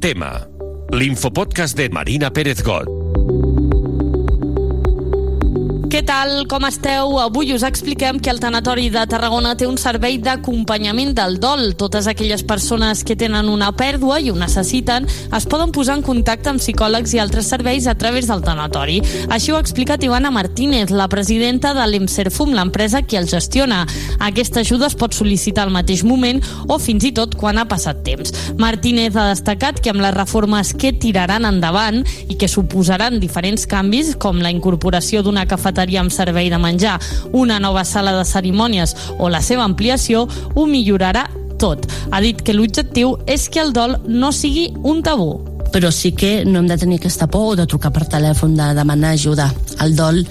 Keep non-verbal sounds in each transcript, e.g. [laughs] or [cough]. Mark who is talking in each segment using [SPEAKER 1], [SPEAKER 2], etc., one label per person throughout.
[SPEAKER 1] Tema. L'infopodcast de Marina Pérez Got.
[SPEAKER 2] Què tal? Com esteu? Avui us expliquem que el Tanatori de Tarragona té un servei d'acompanyament del dol. Totes aquelles persones que tenen una pèrdua i ho necessiten es poden posar en contacte amb psicòlegs i altres serveis a través del Tanatori. Així ho ha explicat Ivana Martínez, la presidenta de l'Emserfum, l'empresa que el gestiona. Aquesta ajuda es pot sol·licitar al mateix moment o fins i tot quan ha passat temps. Martínez ha destacat que amb les reformes que tiraran endavant i que suposaran diferents canvis, com la incorporació d'una cafeteria cafeteria amb servei de menjar, una nova sala de cerimònies o la seva ampliació, ho millorarà tot. Ha dit que l'objectiu és que el dol no sigui un tabú
[SPEAKER 3] però sí que no hem de tenir aquesta por de trucar per telèfon, de demanar ajuda. El dol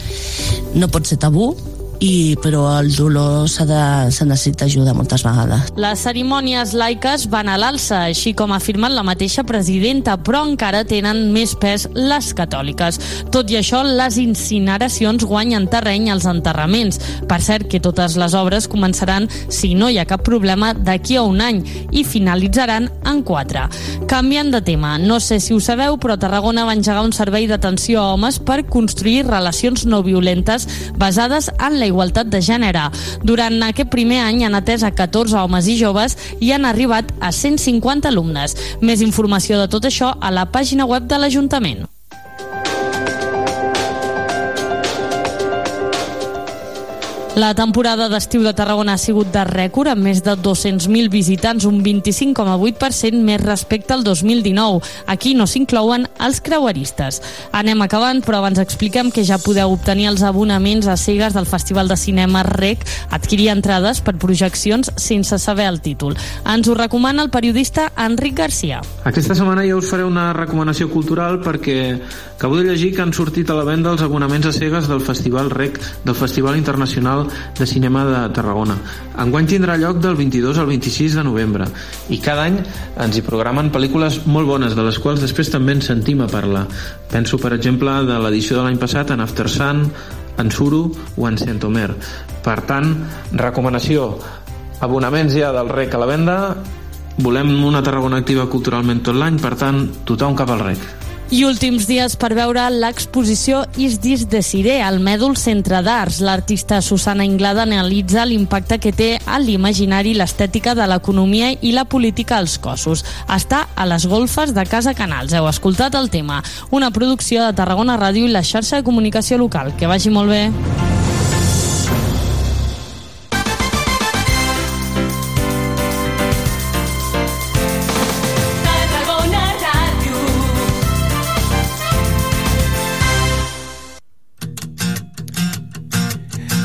[SPEAKER 3] no pot ser tabú, i, però el dolor s'ha de, se necessita ajuda moltes vegades.
[SPEAKER 2] Les cerimònies laiques van a l'alça, així com ha afirmat la mateixa presidenta, però encara tenen més pes les catòliques. Tot i això, les incineracions guanyen terreny als enterraments. Per cert, que totes les obres començaran, si no hi ha cap problema, d'aquí a un any i finalitzaran en quatre. Canviant de tema, no sé si ho sabeu, però Tarragona va engegar un servei d'atenció a homes per construir relacions no violentes basades en la igualtat de gènere. Durant aquest primer any han atès a 14 homes i joves i han arribat a 150 alumnes. Més informació de tot això a la pàgina web de l'Ajuntament. La temporada d'estiu de Tarragona ha sigut de rècord, amb més de 200.000 visitants, un 25,8% més respecte al 2019. Aquí no s'inclouen els creueristes. Anem acabant, però abans expliquem que ja podeu obtenir els abonaments a cegues del Festival de Cinema REC, adquirir entrades per projeccions sense saber el títol. Ens ho recomana el periodista Enric Garcia.
[SPEAKER 4] Aquesta setmana ja us faré una recomanació cultural perquè acabo de llegir que han sortit a la venda els abonaments a cegues del Festival REC, del Festival Internacional de Cinema de Tarragona. Enguany tindrà lloc del 22 al 26 de novembre i cada any ens hi programen pel·lícules molt bones, de les quals després també ens sentim a parlar. Penso, per exemple, de l'edició de l'any passat en After Sun, en Suru o en Centomer. Per tant, recomanació, abonaments ja del REC a la venda, volem una Tarragona activa culturalment tot l'any, per tant, tothom cap al REC.
[SPEAKER 2] I últims dies per veure l'exposició Is This Siré al Mèdul Centre d'Arts. L'artista Susana Inglada analitza l'impacte que té a l'imaginari l'estètica de l'economia i la política als cossos. Està a les golfes de Casa Canals. Heu escoltat el tema. Una producció de Tarragona Ràdio i la xarxa de comunicació local. Que vagi molt bé.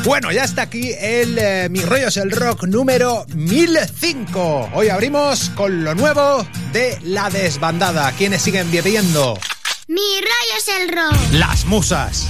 [SPEAKER 5] Bueno, ya está aquí el eh, Mi Rollo es el Rock número 1005. Hoy abrimos con lo nuevo de La Desbandada. ¿Quiénes siguen bebiendo?
[SPEAKER 6] Mi rollo es el rock.
[SPEAKER 5] Las musas.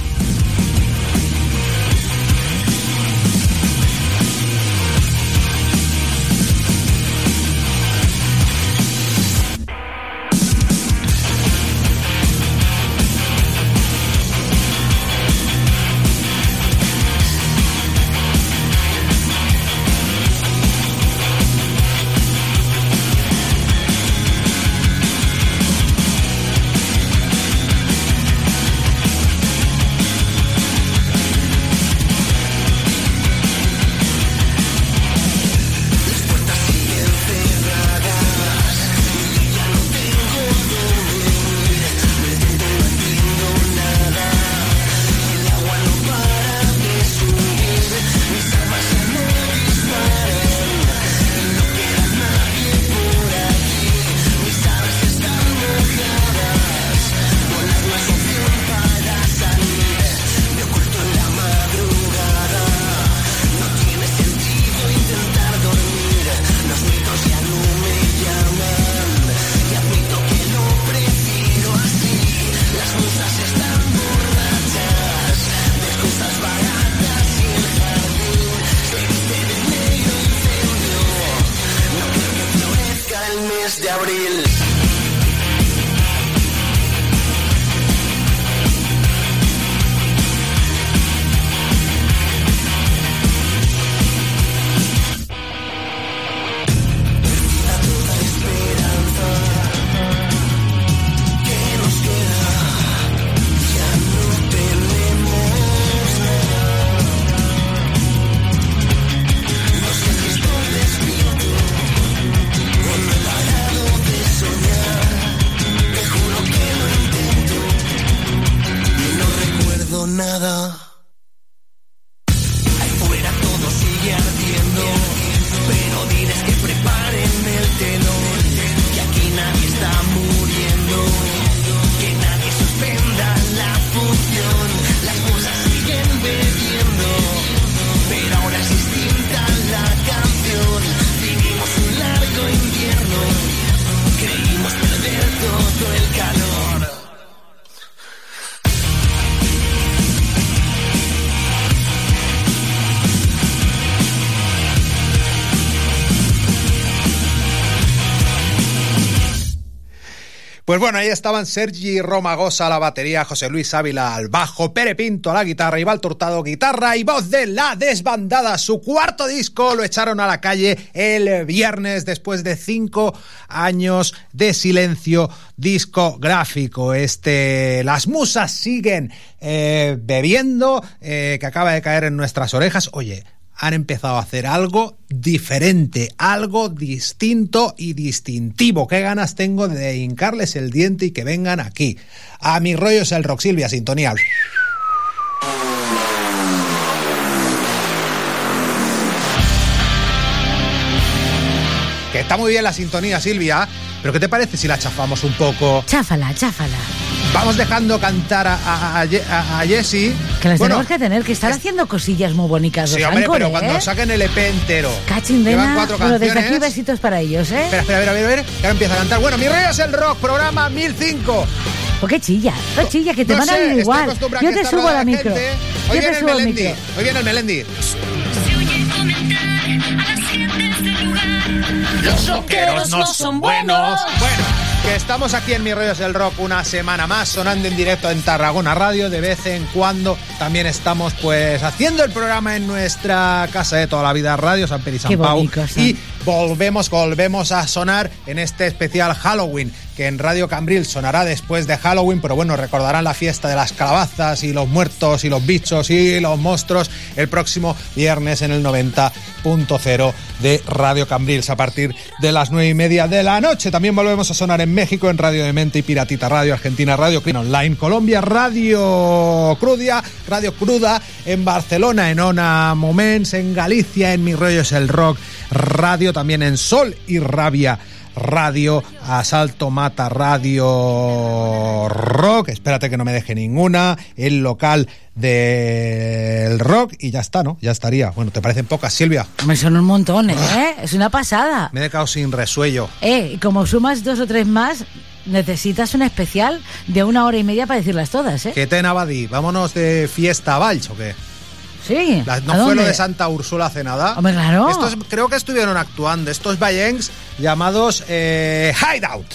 [SPEAKER 5] Pues bueno, ahí estaban Sergi Romagosa a la batería, José Luis Ávila al bajo, Pere Pinto a la guitarra, Iván Tortado guitarra y voz de La Desbandada. Su cuarto disco lo echaron a la calle el viernes después de cinco años de silencio discográfico. Este, las musas siguen eh, bebiendo, eh, que acaba de caer en nuestras orejas. Oye, han empezado a hacer algo diferente, algo distinto y distintivo. Qué ganas tengo de hincarles el diente y que vengan aquí. A mis rollos el rock Silvia, sintonía. Que está muy bien la sintonía, Silvia, pero ¿qué te parece si la chafamos un poco?
[SPEAKER 7] Cháfala, cháfala.
[SPEAKER 5] Vamos dejando cantar a, a, a, a Jessie.
[SPEAKER 7] Que las bueno, tenemos que tener, que estar sí. haciendo cosillas muy bonitas.
[SPEAKER 5] Sí, hombre,
[SPEAKER 7] Ancore,
[SPEAKER 5] pero cuando
[SPEAKER 7] ¿eh?
[SPEAKER 5] saquen el EP entero.
[SPEAKER 7] Cachindena.
[SPEAKER 5] Llevan cuatro
[SPEAKER 7] Bueno,
[SPEAKER 5] canciones.
[SPEAKER 7] desde aquí besitos para ellos, ¿eh?
[SPEAKER 5] Espera, espera, a ver, a ver, a ver. Ahora empieza a cantar. Bueno, mi rollo es el rock, programa 1005.
[SPEAKER 7] ¿Por qué chilla? No chilla, que te
[SPEAKER 5] no
[SPEAKER 7] van a
[SPEAKER 5] sé,
[SPEAKER 7] ir
[SPEAKER 5] estoy
[SPEAKER 7] igual. Yo
[SPEAKER 5] a
[SPEAKER 7] te subo
[SPEAKER 5] rodeada
[SPEAKER 7] la micro.
[SPEAKER 5] Hoy
[SPEAKER 7] Yo
[SPEAKER 5] viene
[SPEAKER 7] te
[SPEAKER 5] el
[SPEAKER 7] subo el
[SPEAKER 5] Melendi.
[SPEAKER 7] micro.
[SPEAKER 5] Hoy viene el Melendi.
[SPEAKER 8] Los rockeros no son buenos.
[SPEAKER 5] Bueno, que estamos aquí en Mi Rollos del Rock una semana más, sonando en directo en Tarragona Radio. De vez en cuando también estamos pues haciendo el programa en nuestra casa de toda la vida, Radio San Pedro y San
[SPEAKER 7] Qué
[SPEAKER 5] Pau.
[SPEAKER 7] bonito, San.
[SPEAKER 5] Y volvemos, volvemos a sonar en este especial Halloween, que en Radio Cambril sonará después de Halloween, pero bueno, recordarán la fiesta de las calabazas y los muertos y los bichos y los monstruos el próximo viernes en el 90.0 de Radio Cambrils a partir de las nueve y media de la noche. También volvemos a sonar en México en Radio Demente y Piratita Radio, Argentina Radio Clean Online, Colombia Radio Crudia, Radio Cruda, en Barcelona en Ona Moments, en Galicia en Mi Rollo es el Rock Radio, también en Sol y Rabia Radio, Asalto Mata Radio Rock, espérate que no me deje ninguna, el local del rock y ya está, ¿no? Ya estaría. Bueno, ¿te parecen pocas, Silvia?
[SPEAKER 7] Me son un montón, ¿eh? Es una pasada.
[SPEAKER 5] Me he quedado sin resuello.
[SPEAKER 7] Eh, y como sumas dos o tres más, necesitas un especial de una hora y media para decirlas todas, ¿eh?
[SPEAKER 5] ¿Qué te Navadí? ¿Vámonos de fiesta a o qué?
[SPEAKER 7] Sí.
[SPEAKER 5] La-
[SPEAKER 7] ¿A
[SPEAKER 5] ¿No fue
[SPEAKER 7] dónde?
[SPEAKER 5] lo de Santa Úrsula hace nada?
[SPEAKER 7] Hombre, claro.
[SPEAKER 5] Estos creo que estuvieron actuando, estos Vallencs llamados eh, Hideout.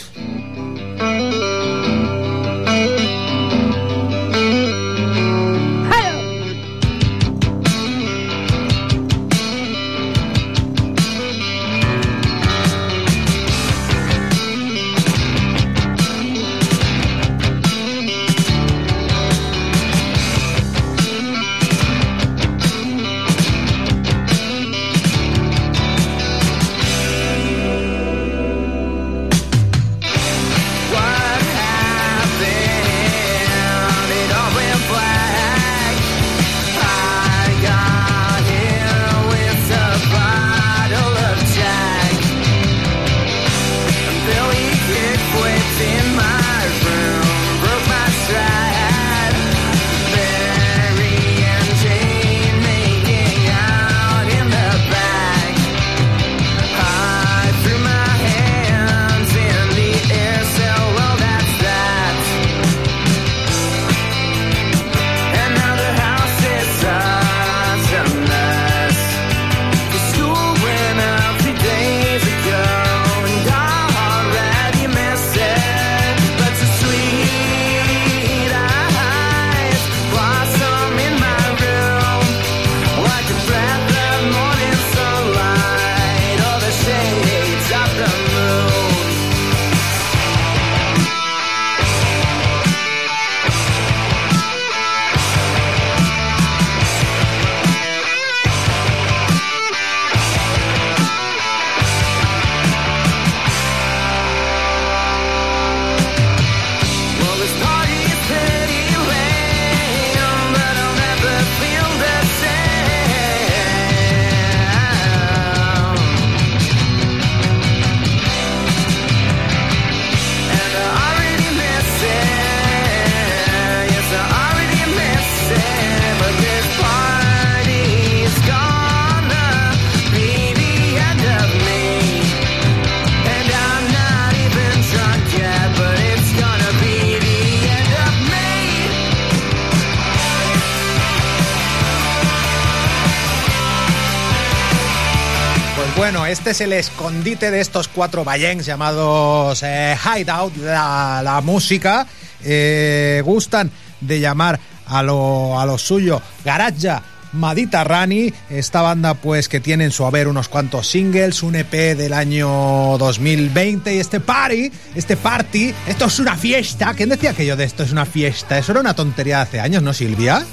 [SPEAKER 5] Es el escondite de estos cuatro ballencs llamados eh, Hideout, la, la música. Eh, gustan de llamar a lo, a suyo Garaja Mediterrani, esta banda pues que tiene en su haber unos cuantos singles, un EP del año 2020 y este party, este party, esto es una fiesta. ¿Quién decía que yo de esto es una fiesta? Eso era una tontería de hace años, ¿no, Silvia?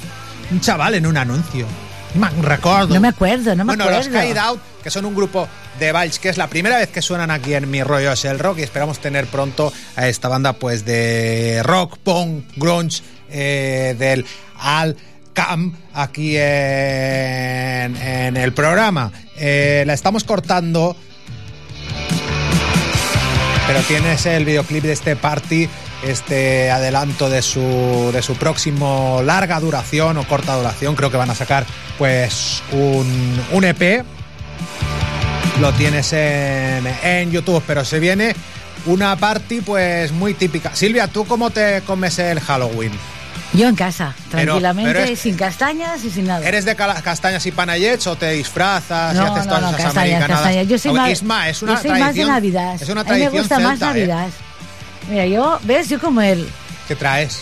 [SPEAKER 5] Un chaval en un anuncio. Me.
[SPEAKER 4] No me acuerdo, no me
[SPEAKER 5] bueno,
[SPEAKER 4] acuerdo.
[SPEAKER 5] los Hideout, que son un grupo de Valls, que es la primera vez que suenan aquí en Mi Rollo es el Rock y esperamos tener pronto a esta banda pues de rock, punk, grunge, eh, del Al Cam aquí en, en el programa. Eh, la estamos cortando pero tienes el videoclip de este party, este adelanto de su, de su próximo larga duración o corta duración. Creo que van a sacar pues un, un EP. Lo tienes en, en YouTube, pero se viene una party pues muy típica. Silvia, ¿tú cómo te comes el Halloween?
[SPEAKER 4] Yo en casa, tranquilamente,
[SPEAKER 5] pero es-
[SPEAKER 4] sin castañas y sin nada.
[SPEAKER 5] ¿Eres de castañas y panayets o te disfrazas y
[SPEAKER 4] no,
[SPEAKER 5] haces
[SPEAKER 4] no,
[SPEAKER 5] todas
[SPEAKER 4] no,
[SPEAKER 5] esas
[SPEAKER 4] castañas,
[SPEAKER 5] americanadas?
[SPEAKER 4] castañas. Yo soy, más,
[SPEAKER 5] Isma, es una
[SPEAKER 4] yo soy más de Navidad.
[SPEAKER 5] Es una
[SPEAKER 4] A mí me gusta más
[SPEAKER 5] ¿eh?
[SPEAKER 4] Mira, yo, ¿ves? Yo como el
[SPEAKER 5] ¿Qué traes?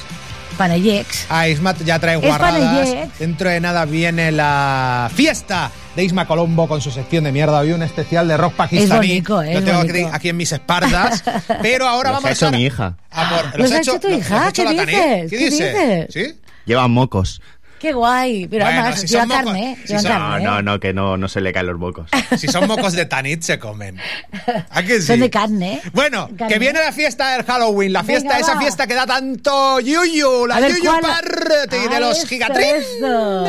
[SPEAKER 4] Panayex.
[SPEAKER 5] Ah, Isma ya trae
[SPEAKER 4] Es
[SPEAKER 5] guarradas. Dentro de nada viene la fiesta de Isma Colombo con su sección de mierda. Hoy un especial de rock pakistaní.
[SPEAKER 4] bonito, eh,
[SPEAKER 5] Lo
[SPEAKER 4] es
[SPEAKER 5] tengo aquí,
[SPEAKER 4] bonito.
[SPEAKER 5] aquí en mis espaldas. [laughs] Pero ahora
[SPEAKER 9] Los
[SPEAKER 5] vamos
[SPEAKER 9] ha hecho
[SPEAKER 5] a...
[SPEAKER 9] mi hija.
[SPEAKER 5] a por-
[SPEAKER 4] ¿Los
[SPEAKER 5] ¿Los
[SPEAKER 4] ha hecho tu hija?
[SPEAKER 5] hecho
[SPEAKER 4] ¿Qué dices?
[SPEAKER 5] ¿Qué
[SPEAKER 4] ¿Qué
[SPEAKER 5] dice?
[SPEAKER 4] dices?
[SPEAKER 5] ¿Sí?
[SPEAKER 9] Llevan mocos.
[SPEAKER 4] Qué guay. Pero
[SPEAKER 5] Bueno,
[SPEAKER 4] además,
[SPEAKER 5] si
[SPEAKER 4] lleva
[SPEAKER 5] son mocos-
[SPEAKER 4] carne.
[SPEAKER 5] si
[SPEAKER 4] lleva
[SPEAKER 5] son-
[SPEAKER 4] carne.
[SPEAKER 9] No,
[SPEAKER 4] ¿eh?
[SPEAKER 9] no, no, que no, no se le caen los mocos. [laughs]
[SPEAKER 5] Si son mocos de Tanit se comen. ¿A que sí?
[SPEAKER 4] Son de carne.
[SPEAKER 5] Bueno,
[SPEAKER 4] Carne.
[SPEAKER 5] que viene la fiesta del Halloween, la fiesta,
[SPEAKER 4] Venga,
[SPEAKER 5] esa
[SPEAKER 4] va.
[SPEAKER 5] fiesta que da tanto yuyu, la
[SPEAKER 4] ver,
[SPEAKER 5] yuyu
[SPEAKER 4] ¿cuál?
[SPEAKER 5] party de
[SPEAKER 4] Ah,
[SPEAKER 5] los
[SPEAKER 4] esto,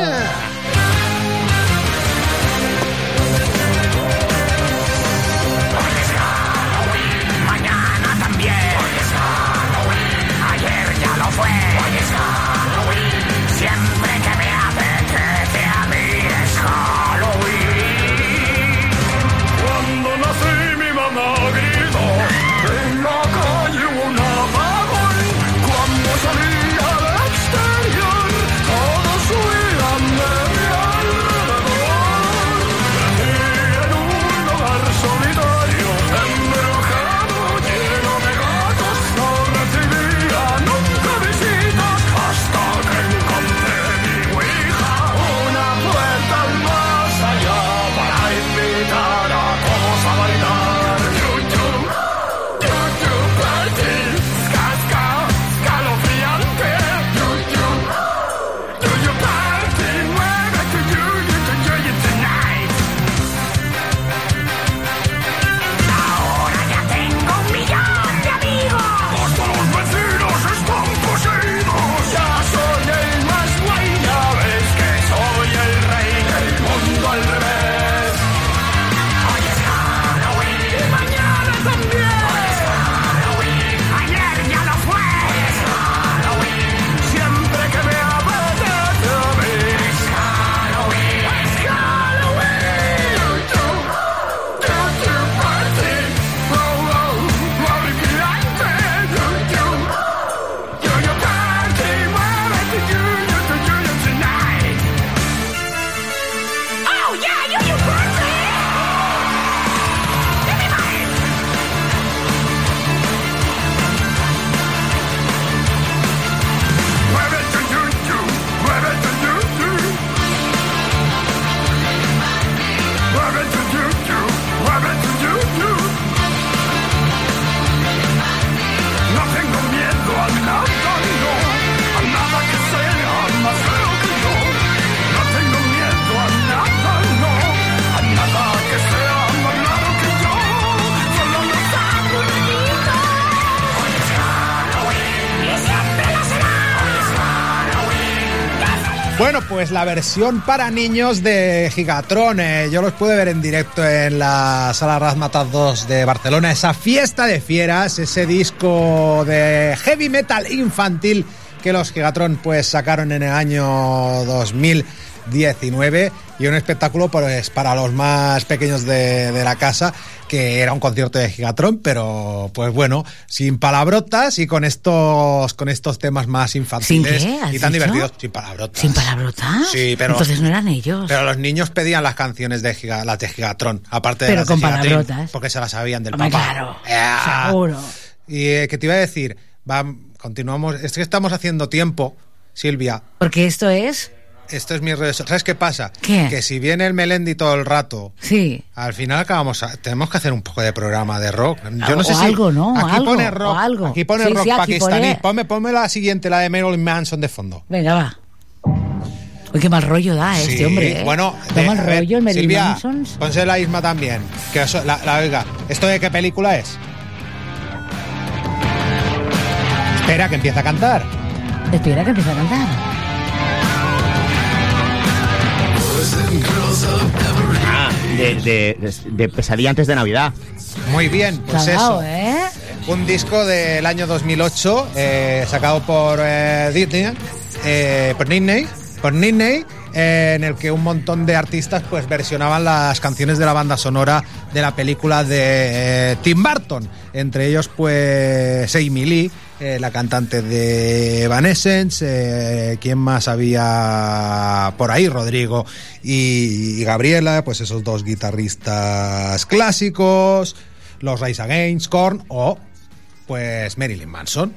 [SPEAKER 5] pues la versión para niños de Gigatron. yo los pude ver en directo en la Sala Razmataz 2 de Barcelona. Esa fiesta de fieras, ese disco de heavy metal infantil que los Gigatron pues sacaron en el año 2019. Y un espectáculo pues para los más pequeños de, de la casa que era un concierto de Gigatron pero pues bueno sin palabrotas y con estos con estos temas más infantiles
[SPEAKER 7] ¿Sin qué? ¿Has
[SPEAKER 5] y tan
[SPEAKER 7] dicho?
[SPEAKER 5] divertidos sin palabrotas
[SPEAKER 7] ¿Sin palabrotas?
[SPEAKER 5] Sí, pero-
[SPEAKER 7] Entonces no eran ellos.
[SPEAKER 5] pero los niños pedían las canciones de Giga- las de Gigatron aparte de
[SPEAKER 7] Pero
[SPEAKER 5] las de
[SPEAKER 7] con
[SPEAKER 5] Gigatrin,
[SPEAKER 7] palabrotas.
[SPEAKER 5] porque se las sabían del
[SPEAKER 7] Hombre,
[SPEAKER 5] papá
[SPEAKER 7] claro, seguro.
[SPEAKER 5] y eh, que te iba a decir va, continuamos es que estamos haciendo tiempo Silvia
[SPEAKER 7] Porque esto es...
[SPEAKER 5] esto es mi redes ¿Sabes qué pasa?
[SPEAKER 7] ¿Qué?
[SPEAKER 5] Que si viene el Melendi todo el rato,
[SPEAKER 7] Sí.
[SPEAKER 5] al final acabamos a- tenemos que hacer un poco de programa de rock. Yo
[SPEAKER 7] O-
[SPEAKER 5] no sé
[SPEAKER 7] o
[SPEAKER 5] si
[SPEAKER 7] algo, ¿no?
[SPEAKER 5] Aquí
[SPEAKER 7] Algo,
[SPEAKER 5] pone
[SPEAKER 7] o
[SPEAKER 5] rock,
[SPEAKER 7] algo.
[SPEAKER 5] aquí pone
[SPEAKER 7] Sí,
[SPEAKER 5] rock
[SPEAKER 7] sí, aquí
[SPEAKER 5] pakistaní.
[SPEAKER 7] pone-
[SPEAKER 5] Ponme, ponme la siguiente, la de Marilyn Manson de fondo.
[SPEAKER 7] Venga, va. Uy, qué mal rollo da
[SPEAKER 5] Sí,
[SPEAKER 7] este hombre, ¿eh?
[SPEAKER 5] bueno, eh,
[SPEAKER 7] mal rollo el
[SPEAKER 5] Silvia,
[SPEAKER 7] Manson.
[SPEAKER 5] ponse la Isma también, que eso- la, la oiga. ¿Esto de qué película es? Espera, que empieza a cantar.
[SPEAKER 7] Espera que empiece a cantar.
[SPEAKER 9] Ah, de, de, de Pesadilla antes de Navidad.
[SPEAKER 5] Muy bien, pues eso.
[SPEAKER 7] ¿eh?
[SPEAKER 5] Un disco del año 2008, eh, sacado por eh, Disney, eh, por Disney, por Disney, en el que un montón de artistas pues versionaban las canciones de la banda sonora de la película de eh, Tim Burton. Entre ellos, pues, Amy Lee, eh, la cantante de Evanescence, eh, ¿quién más había por ahí? Rodrigo y, y Gabriela, pues esos dos guitarristas clásicos, los Rise Against, Korn o pues Marilyn Manson.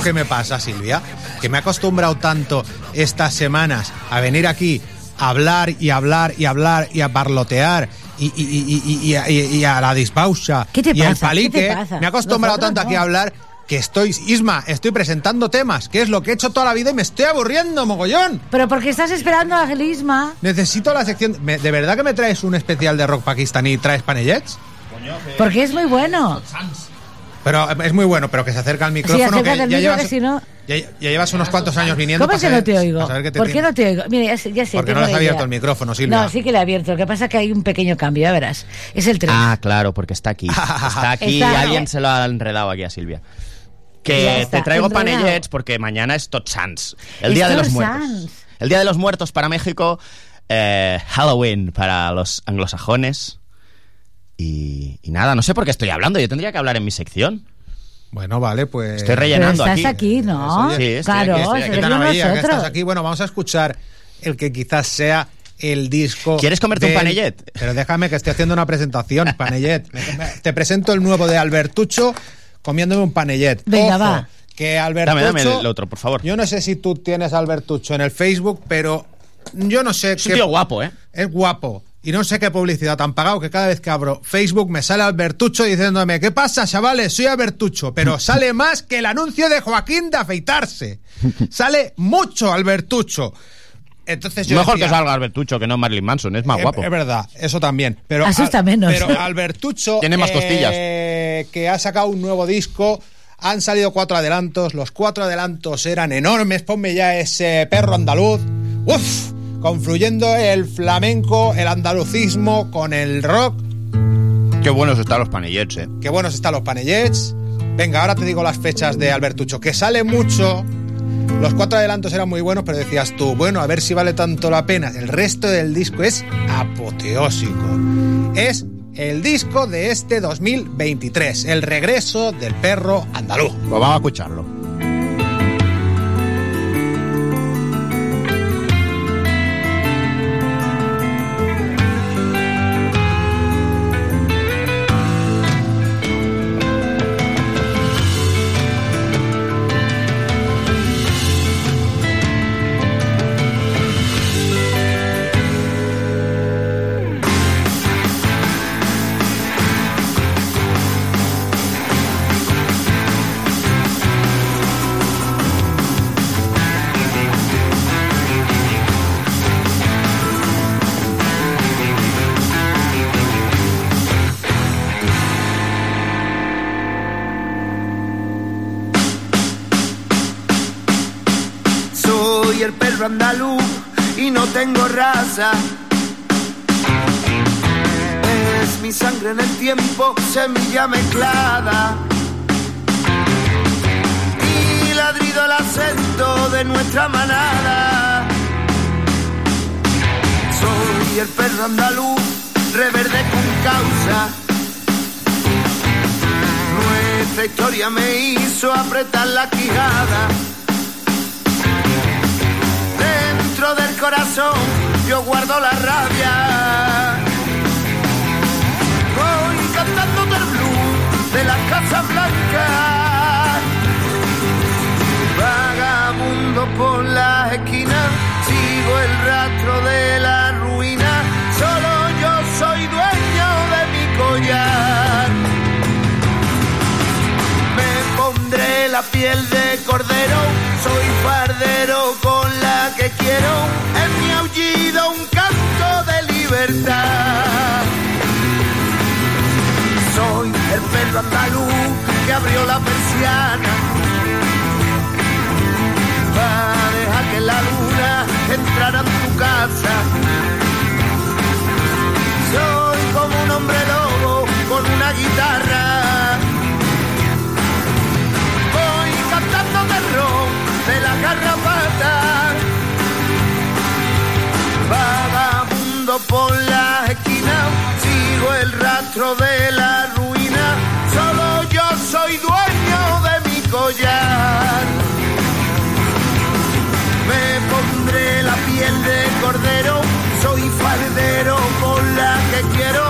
[SPEAKER 5] Lo que me pasa, Silvia? Que me he acostumbrado tanto estas semanas a venir aquí a hablar y hablar y hablar y a parlotear y, y, y, y- y- y- y a la dispausa
[SPEAKER 7] ¿Qué te
[SPEAKER 5] y al
[SPEAKER 7] pasa?
[SPEAKER 5] palique.
[SPEAKER 7] ¿Qué te pasa?
[SPEAKER 5] Me he acostumbrado
[SPEAKER 7] Nosotros
[SPEAKER 5] tanto aquí a hablar que estoy, Isma, estoy presentando temas, que es lo que he hecho toda la vida y me estoy aburriendo, mogollón.
[SPEAKER 7] Pero porque estás esperando a Gelisma.
[SPEAKER 5] Necesito la sección... ¿Me- ¿De verdad que me traes un especial de rock pakistaní y traes panellets?
[SPEAKER 7] Porque es muy bueno.
[SPEAKER 5] Pero es muy bueno, pero que se acerca al micrófono. que ya,
[SPEAKER 7] micro,
[SPEAKER 5] llevas,
[SPEAKER 7] que si no-
[SPEAKER 5] ya, ya llevas unos cuantos años viniendo.
[SPEAKER 7] ¿Cómo
[SPEAKER 5] para
[SPEAKER 7] es que
[SPEAKER 5] saber-
[SPEAKER 7] no te oigo?
[SPEAKER 5] te
[SPEAKER 7] ¿Por qué no te oigo? Mira, ya, sé- ya sé.
[SPEAKER 5] Porque no
[SPEAKER 7] tengo
[SPEAKER 5] has abierto
[SPEAKER 7] idea.
[SPEAKER 5] el micrófono, Silvia.
[SPEAKER 7] No, sí que le he abierto. Lo que pasa es que hay un pequeño cambio, ya verás. Es el tren.
[SPEAKER 9] Ah, claro, porque está aquí. [laughs] Está aquí
[SPEAKER 7] Está-
[SPEAKER 9] y alguien se lo ha enredado aquí a Silvia. Que
[SPEAKER 7] está,
[SPEAKER 9] te traigo
[SPEAKER 7] enredado.
[SPEAKER 9] panellets porque mañana es Sants, el
[SPEAKER 7] Es
[SPEAKER 9] Día de los Muertos. El Día de los Muertos para México, eh, Halloween para los anglosajones. Y, y nada, no sé por qué estoy hablando, yo tendría que hablar en mi sección.
[SPEAKER 5] Bueno, vale, pues...
[SPEAKER 9] Estoy
[SPEAKER 7] Pero
[SPEAKER 9] rellenando
[SPEAKER 7] estás
[SPEAKER 9] aquí.
[SPEAKER 7] aquí, ¿no?
[SPEAKER 9] Sí, estoy
[SPEAKER 7] claro,
[SPEAKER 9] aquí, estoy aquí.
[SPEAKER 5] Qué que estás aquí. Bueno, vamos a escuchar el que quizás sea el disco...
[SPEAKER 9] ¿Quieres comerte un
[SPEAKER 5] del-
[SPEAKER 9] panellet?
[SPEAKER 5] Pero déjame que estoy haciendo una presentación, [laughs] panellet. Te presento el nuevo de Albertucho comiéndome un panellet.
[SPEAKER 7] Venga,
[SPEAKER 5] Ojo,
[SPEAKER 7] va.
[SPEAKER 5] Que Albertucho...
[SPEAKER 9] Dame, dame el otro, por favor.
[SPEAKER 5] Yo no sé si tú tienes a Albertucho en el Facebook, pero yo no sé
[SPEAKER 9] Es un tío guapo, ¿eh?
[SPEAKER 5] Es guapo. Y no sé qué publicidad han pagado, que cada vez que abro Facebook me sale Albertucho diciéndome, ¿qué pasa, chavales? Soy Albertucho. Pero [laughs] sale más que el anuncio de Joaquín de afeitarse. [laughs] Sale mucho Albertucho. Entonces yo
[SPEAKER 9] Mejor
[SPEAKER 5] decía,
[SPEAKER 9] que salga Albertucho que no Marilyn Manson, es más
[SPEAKER 5] es-
[SPEAKER 9] guapo.
[SPEAKER 5] Es verdad, eso también. Pero,
[SPEAKER 7] Asusta
[SPEAKER 5] Al-
[SPEAKER 7] menos.
[SPEAKER 5] Pero Albertucho. [laughs]
[SPEAKER 9] Tiene más costillas.
[SPEAKER 5] eh, que ha sacado un nuevo disco. Han salido cuatro adelantos, los cuatro adelantos eran enormes. Ponme ya ese perro andaluz. Uf, confluyendo el flamenco, el andalucismo con el rock.
[SPEAKER 9] Qué buenos están los panellets, eh.
[SPEAKER 5] Qué buenos están los panellets. Venga, ahora te digo las fechas de Albertucho, que sale mucho. Los cuatro adelantos eran muy buenos, pero decías tú, bueno, a ver si vale tanto la pena. El resto del disco es apoteósico. Es el disco de este 2023, el regreso del perro andaluz.
[SPEAKER 9] Pues vamos a escucharlo.
[SPEAKER 10] Tiempo, semilla mezclada. Y ladrido el acento de nuestra manada. Soy el perro andaluz, reverde con causa. Nuestra historia me hizo apretar la quijada. Dentro del corazón yo guardo la rabia. Casa Blanca. Vagabundo por las esquinas, sigo el rastro de la ruina. Solo yo soy dueño de mi collar. Me pondré la piel de cordero, soy fardero con la que quiero. En mi aullido un canto de libertad. Perro andaluz que abrió la persiana. Para dejar que la luna entrara en tu casa. Soy como un hombre lobo con una guitarra. Voy cantando terror de la garrapata. Vagabundo por la rastro de la ruina. Solo yo soy dueño de mi collar. Me pondré la piel de cordero, soy faldero por la que quiero.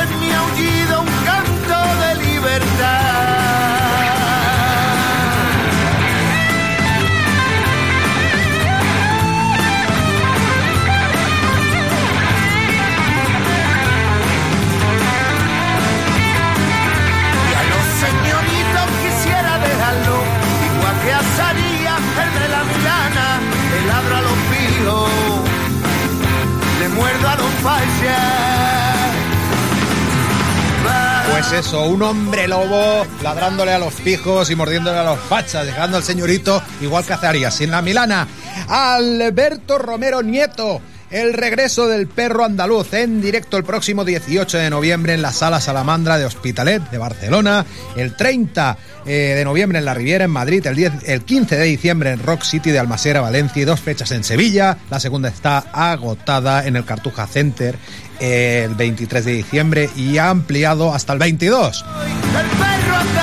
[SPEAKER 10] En mi aullido un canto de libertad.
[SPEAKER 5] Pues eso, un hombre lobo ladrándole a los fijos y mordiéndole a los fachas, dejando al señorito igual que hace Arias en la Milana. Alberto Romero Nieto. El regreso del perro andaluz en directo el próximo 18 de noviembre en la Sala Salamandra de Hospitalet de Barcelona, el 30 eh, de noviembre en la Riviera en Madrid, el, 10, el 15 de diciembre en Rock City de Almasera, Valencia y dos fechas en Sevilla. La segunda está agotada en el Cartuja Center el 23 de diciembre y ha ampliado hasta el 22.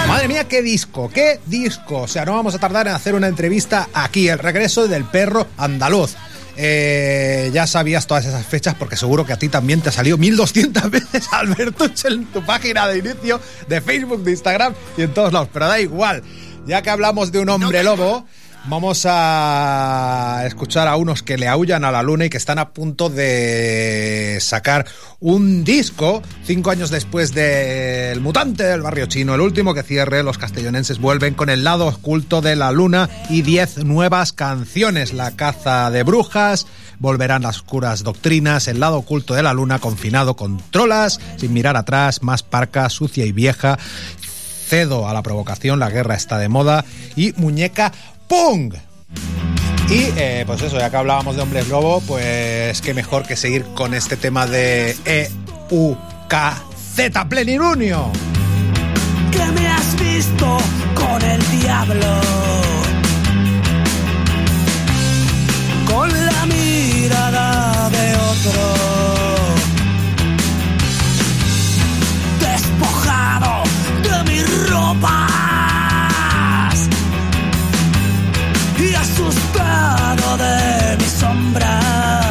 [SPEAKER 5] Madre mía, qué disco, qué disco. O sea, no vamos a tardar en hacer una entrevista aquí, el regreso del perro andaluz. Eh, ya sabías todas esas fechas porque seguro que a ti también te ha salido 1200 [laughs] veces Alberto en tu página de inicio de Facebook, de Instagram y en todos lados. Pero da igual, ya que hablamos de un hombre lobo, vamos a escuchar a unos que le aullan a la luna y que están a punto de sacar un disco cinco años después del mutante del barrio chino, el último que cierre. Los castellonenses vuelven con el lado oculto de la luna y diez nuevas canciones. La caza de brujas, volverán las oscuras doctrinas, el lado oculto de la luna confinado con trolas, sin mirar atrás, más parca, sucia y vieja. cedo a la provocación, la guerra está de moda y muñeca Pung. Y eh, pues eso, ya que hablábamos de hombres lobo, pues qué mejor que seguir con este tema de EUKZ Plenilunio.
[SPEAKER 8] que me has visto con el diablo. Con la mirada de otro. Asustado de mi sombra.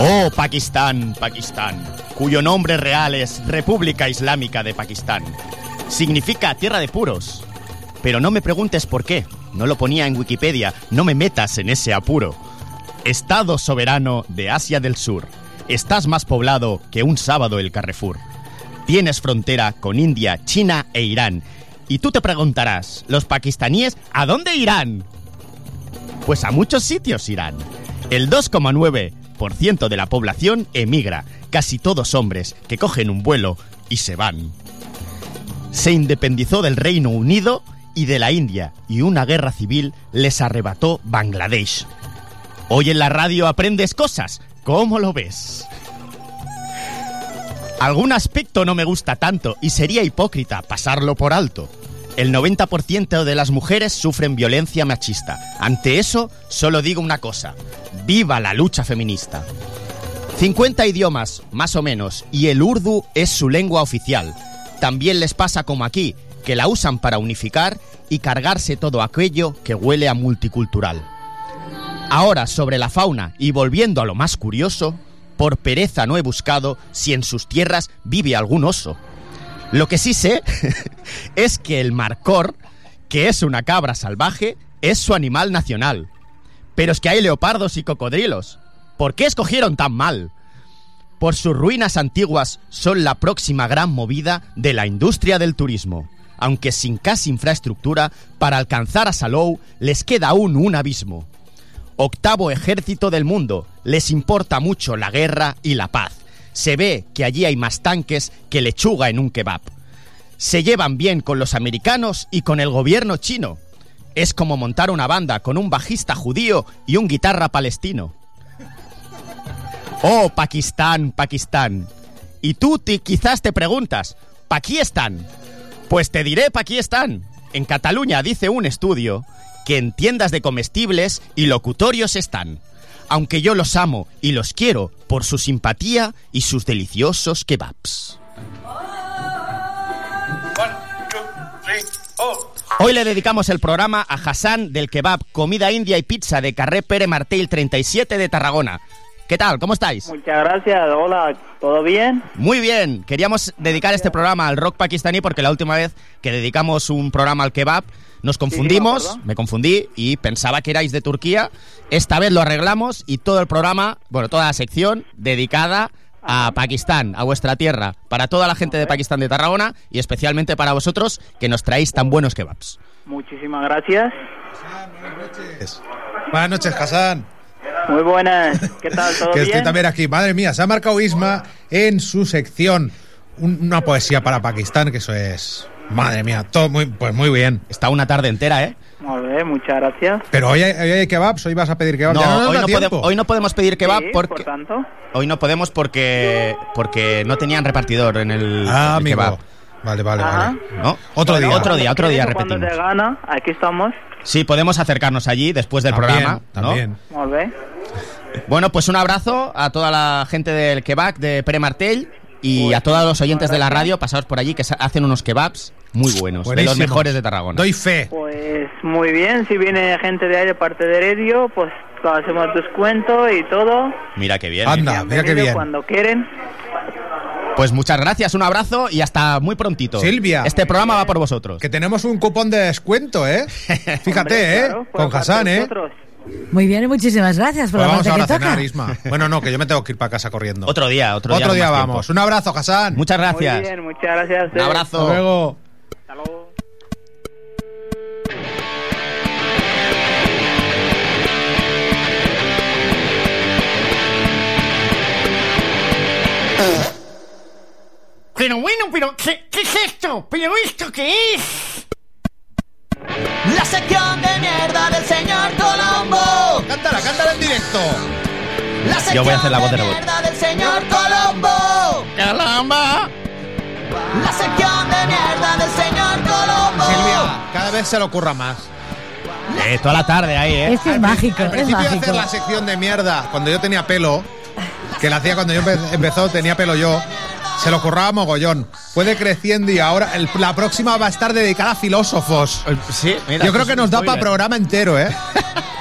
[SPEAKER 9] Oh, Pakistán, Pakistán, cuyo nombre real es República Islámica de Pakistán. Significa tierra de puros. Pero no me preguntes por qué. No lo ponía en Wikipedia. No me metas en ese apuro. Estado soberano de Asia del Sur. Estás más poblado que un sábado el Carrefour. Tienes frontera con India, China e Irán. Y tú te preguntarás, ¿los pakistaníes a dónde irán? Pues a muchos sitios irán. El 2,9% de la población emigra, casi todos hombres, que cogen un vuelo y se van. Se independizó del Reino Unido y de la India, y una guerra civil les arrebató Bangladesh. Hoy en la radio aprendes cosas. ¿Cómo lo ves? Algún aspecto no me gusta tanto y sería hipócrita pasarlo por alto. El 90% de las mujeres sufren violencia machista. Ante eso, solo digo una cosa. ¡Viva la lucha feminista! 50 idiomas, más o menos, y el urdu es su lengua oficial. También les pasa como aquí, que la usan para unificar y cargarse todo aquello que huele a multicultural. Ahora sobre la fauna y volviendo a lo más curioso, por pereza no he buscado si en sus tierras vive algún oso. Lo que sí sé [laughs] es que el marcor, que es una cabra salvaje, es su animal nacional. Pero es que hay leopardos y cocodrilos. ¿Por qué escogieron tan mal? Por sus ruinas antiguas son la próxima gran movida de la industria del turismo. Aunque sin casi infraestructura, para alcanzar a Salou les queda aún un abismo. Octavo ejército del mundo, les importa mucho la guerra y la paz. Se ve que allí hay más tanques que lechuga en un kebab. Se llevan bien con los americanos y con el gobierno chino. Es como montar una banda con un bajista judío y un guitarra palestino. Oh, Pakistán, Pakistán. Y tú ti- quizás te preguntas, ¿pa' aquí están? Pues te diré pa' aquí están. En Cataluña dice un estudio que en tiendas de comestibles y locutorios están. Aunque yo los amo y los quiero por su simpatía y sus deliciosos kebabs. Hoy le dedicamos el programa a Hassan del Kebab, comida india y pizza de Carré Pere Martel 37 de Tarragona. ¿Qué tal? ¿Cómo estáis?
[SPEAKER 11] Muchas gracias, hola, ¿todo bien?
[SPEAKER 9] Muy bien, queríamos dedicar este programa al rock pakistaní porque la última vez que dedicamos un programa al kebab nos confundimos,
[SPEAKER 11] acuerdo.
[SPEAKER 9] me confundí y pensaba que erais de Turquía. Esta vez lo arreglamos y todo el programa, bueno, toda la sección dedicada a Pakistán, a vuestra tierra, para toda la gente de Pakistán de Tarragona y especialmente para vosotros que nos traéis tan buenos kebabs.
[SPEAKER 11] Muchísimas gracias.
[SPEAKER 5] Buenas noches, Hassan.
[SPEAKER 11] Muy buenas, ¿qué tal? ¿Todo
[SPEAKER 5] Que
[SPEAKER 11] bien?
[SPEAKER 5] estoy también aquí. Madre mía, se ha marcado Isma en su sección un- una poesía para Pakistán, que eso es... Madre mía, todo muy, pues muy bien.
[SPEAKER 9] Está una tarde entera, ¿eh?
[SPEAKER 11] Muy bien, muchas gracias.
[SPEAKER 5] Pero hoy hay, hoy hay kebabs, hoy vas a pedir kebabs.
[SPEAKER 9] No,
[SPEAKER 5] Ya nos
[SPEAKER 9] hoy, no podemos, hoy no podemos pedir kebab
[SPEAKER 11] Sí,
[SPEAKER 9] porque
[SPEAKER 11] por tanto.
[SPEAKER 9] hoy no podemos porque porque no tenían repartidor en el,
[SPEAKER 5] Ah,
[SPEAKER 9] el
[SPEAKER 5] amigo.
[SPEAKER 9] kebab.
[SPEAKER 5] Vale, vale,
[SPEAKER 11] Ajá.
[SPEAKER 5] vale.
[SPEAKER 9] ¿No?
[SPEAKER 5] Otro
[SPEAKER 11] Bueno,
[SPEAKER 5] día.
[SPEAKER 9] Otro día, otro día
[SPEAKER 11] Cuando
[SPEAKER 9] repetimos.
[SPEAKER 11] te gana, aquí estamos.
[SPEAKER 9] Sí, podemos acercarnos allí después del
[SPEAKER 5] También,
[SPEAKER 9] programa. ¿no?
[SPEAKER 5] También.
[SPEAKER 11] Muy bien.
[SPEAKER 9] Bueno, pues un abrazo a toda la gente del kebab de Pere Martell y
[SPEAKER 11] Pues,
[SPEAKER 9] a todos los oyentes de la radio, pasados por allí, que hacen unos kebabs muy buenos, de los mejores de Tarragona.
[SPEAKER 5] Doy fe.
[SPEAKER 11] Pues muy bien, si viene gente de ahí de parte de Radio, pues hacemos descuento y todo.
[SPEAKER 9] Mira qué bien.
[SPEAKER 5] Anda, mira qué bien.
[SPEAKER 11] Cuando quieren.
[SPEAKER 9] Pues muchas gracias, un abrazo y hasta muy prontito.
[SPEAKER 5] Silvia.
[SPEAKER 9] Este programa va por vosotros.
[SPEAKER 5] Que tenemos un cupón de descuento, ¿eh? [laughs] Fíjate,
[SPEAKER 11] Hombre,
[SPEAKER 5] ¿eh?
[SPEAKER 11] claro,
[SPEAKER 5] Con
[SPEAKER 11] parte
[SPEAKER 5] Hassan, ¿eh?
[SPEAKER 11] vosotros.
[SPEAKER 7] Muy bien y muchísimas gracias por
[SPEAKER 5] Pues
[SPEAKER 7] la
[SPEAKER 5] vamos
[SPEAKER 7] parte
[SPEAKER 5] ahora
[SPEAKER 7] que
[SPEAKER 5] a cenar,
[SPEAKER 7] toca.
[SPEAKER 5] Isma. Bueno, no, que yo me tengo que ir para casa corriendo.
[SPEAKER 9] Otro día, otro día.
[SPEAKER 5] Otro día vamos.
[SPEAKER 9] tiempo.
[SPEAKER 5] Un abrazo, Hassan.
[SPEAKER 9] Muchas
[SPEAKER 11] Muy
[SPEAKER 9] gracias.
[SPEAKER 11] bien, muchas gracias.
[SPEAKER 9] Un abrazo.
[SPEAKER 5] Hasta luego.
[SPEAKER 11] Hasta luego.
[SPEAKER 9] Pero bueno, pero ¿qué, qué es esto? ¿Pero esto qué es?
[SPEAKER 8] La sección de mierda del señor Colombo.
[SPEAKER 5] Cántala, cántala en directo.
[SPEAKER 8] La
[SPEAKER 9] Yo
[SPEAKER 8] sección
[SPEAKER 9] voy a hacer la voz de
[SPEAKER 8] mierda del señor Colombo.
[SPEAKER 9] ¡Caramba!
[SPEAKER 8] La sección de mierda del señor Colombo.
[SPEAKER 5] Silvia, cada vez se le ocurra más.
[SPEAKER 9] Eh, toda la tarde ahí, ¿eh?
[SPEAKER 7] Esto es mágico,
[SPEAKER 5] Al
[SPEAKER 7] es
[SPEAKER 5] principio de
[SPEAKER 7] mágico.
[SPEAKER 5] hacer la sección de mierda, cuando yo tenía pelo, que la hacía cuando yo empe- empezó, tenía pelo yo, se lo curraba mogollón. Fue decreciendo y ahora el- la próxima va a estar dedicada a filósofos.
[SPEAKER 9] Sí, mira,
[SPEAKER 5] Yo creo
[SPEAKER 9] esto
[SPEAKER 5] que nos da para programa entero, ¿eh? [laughs]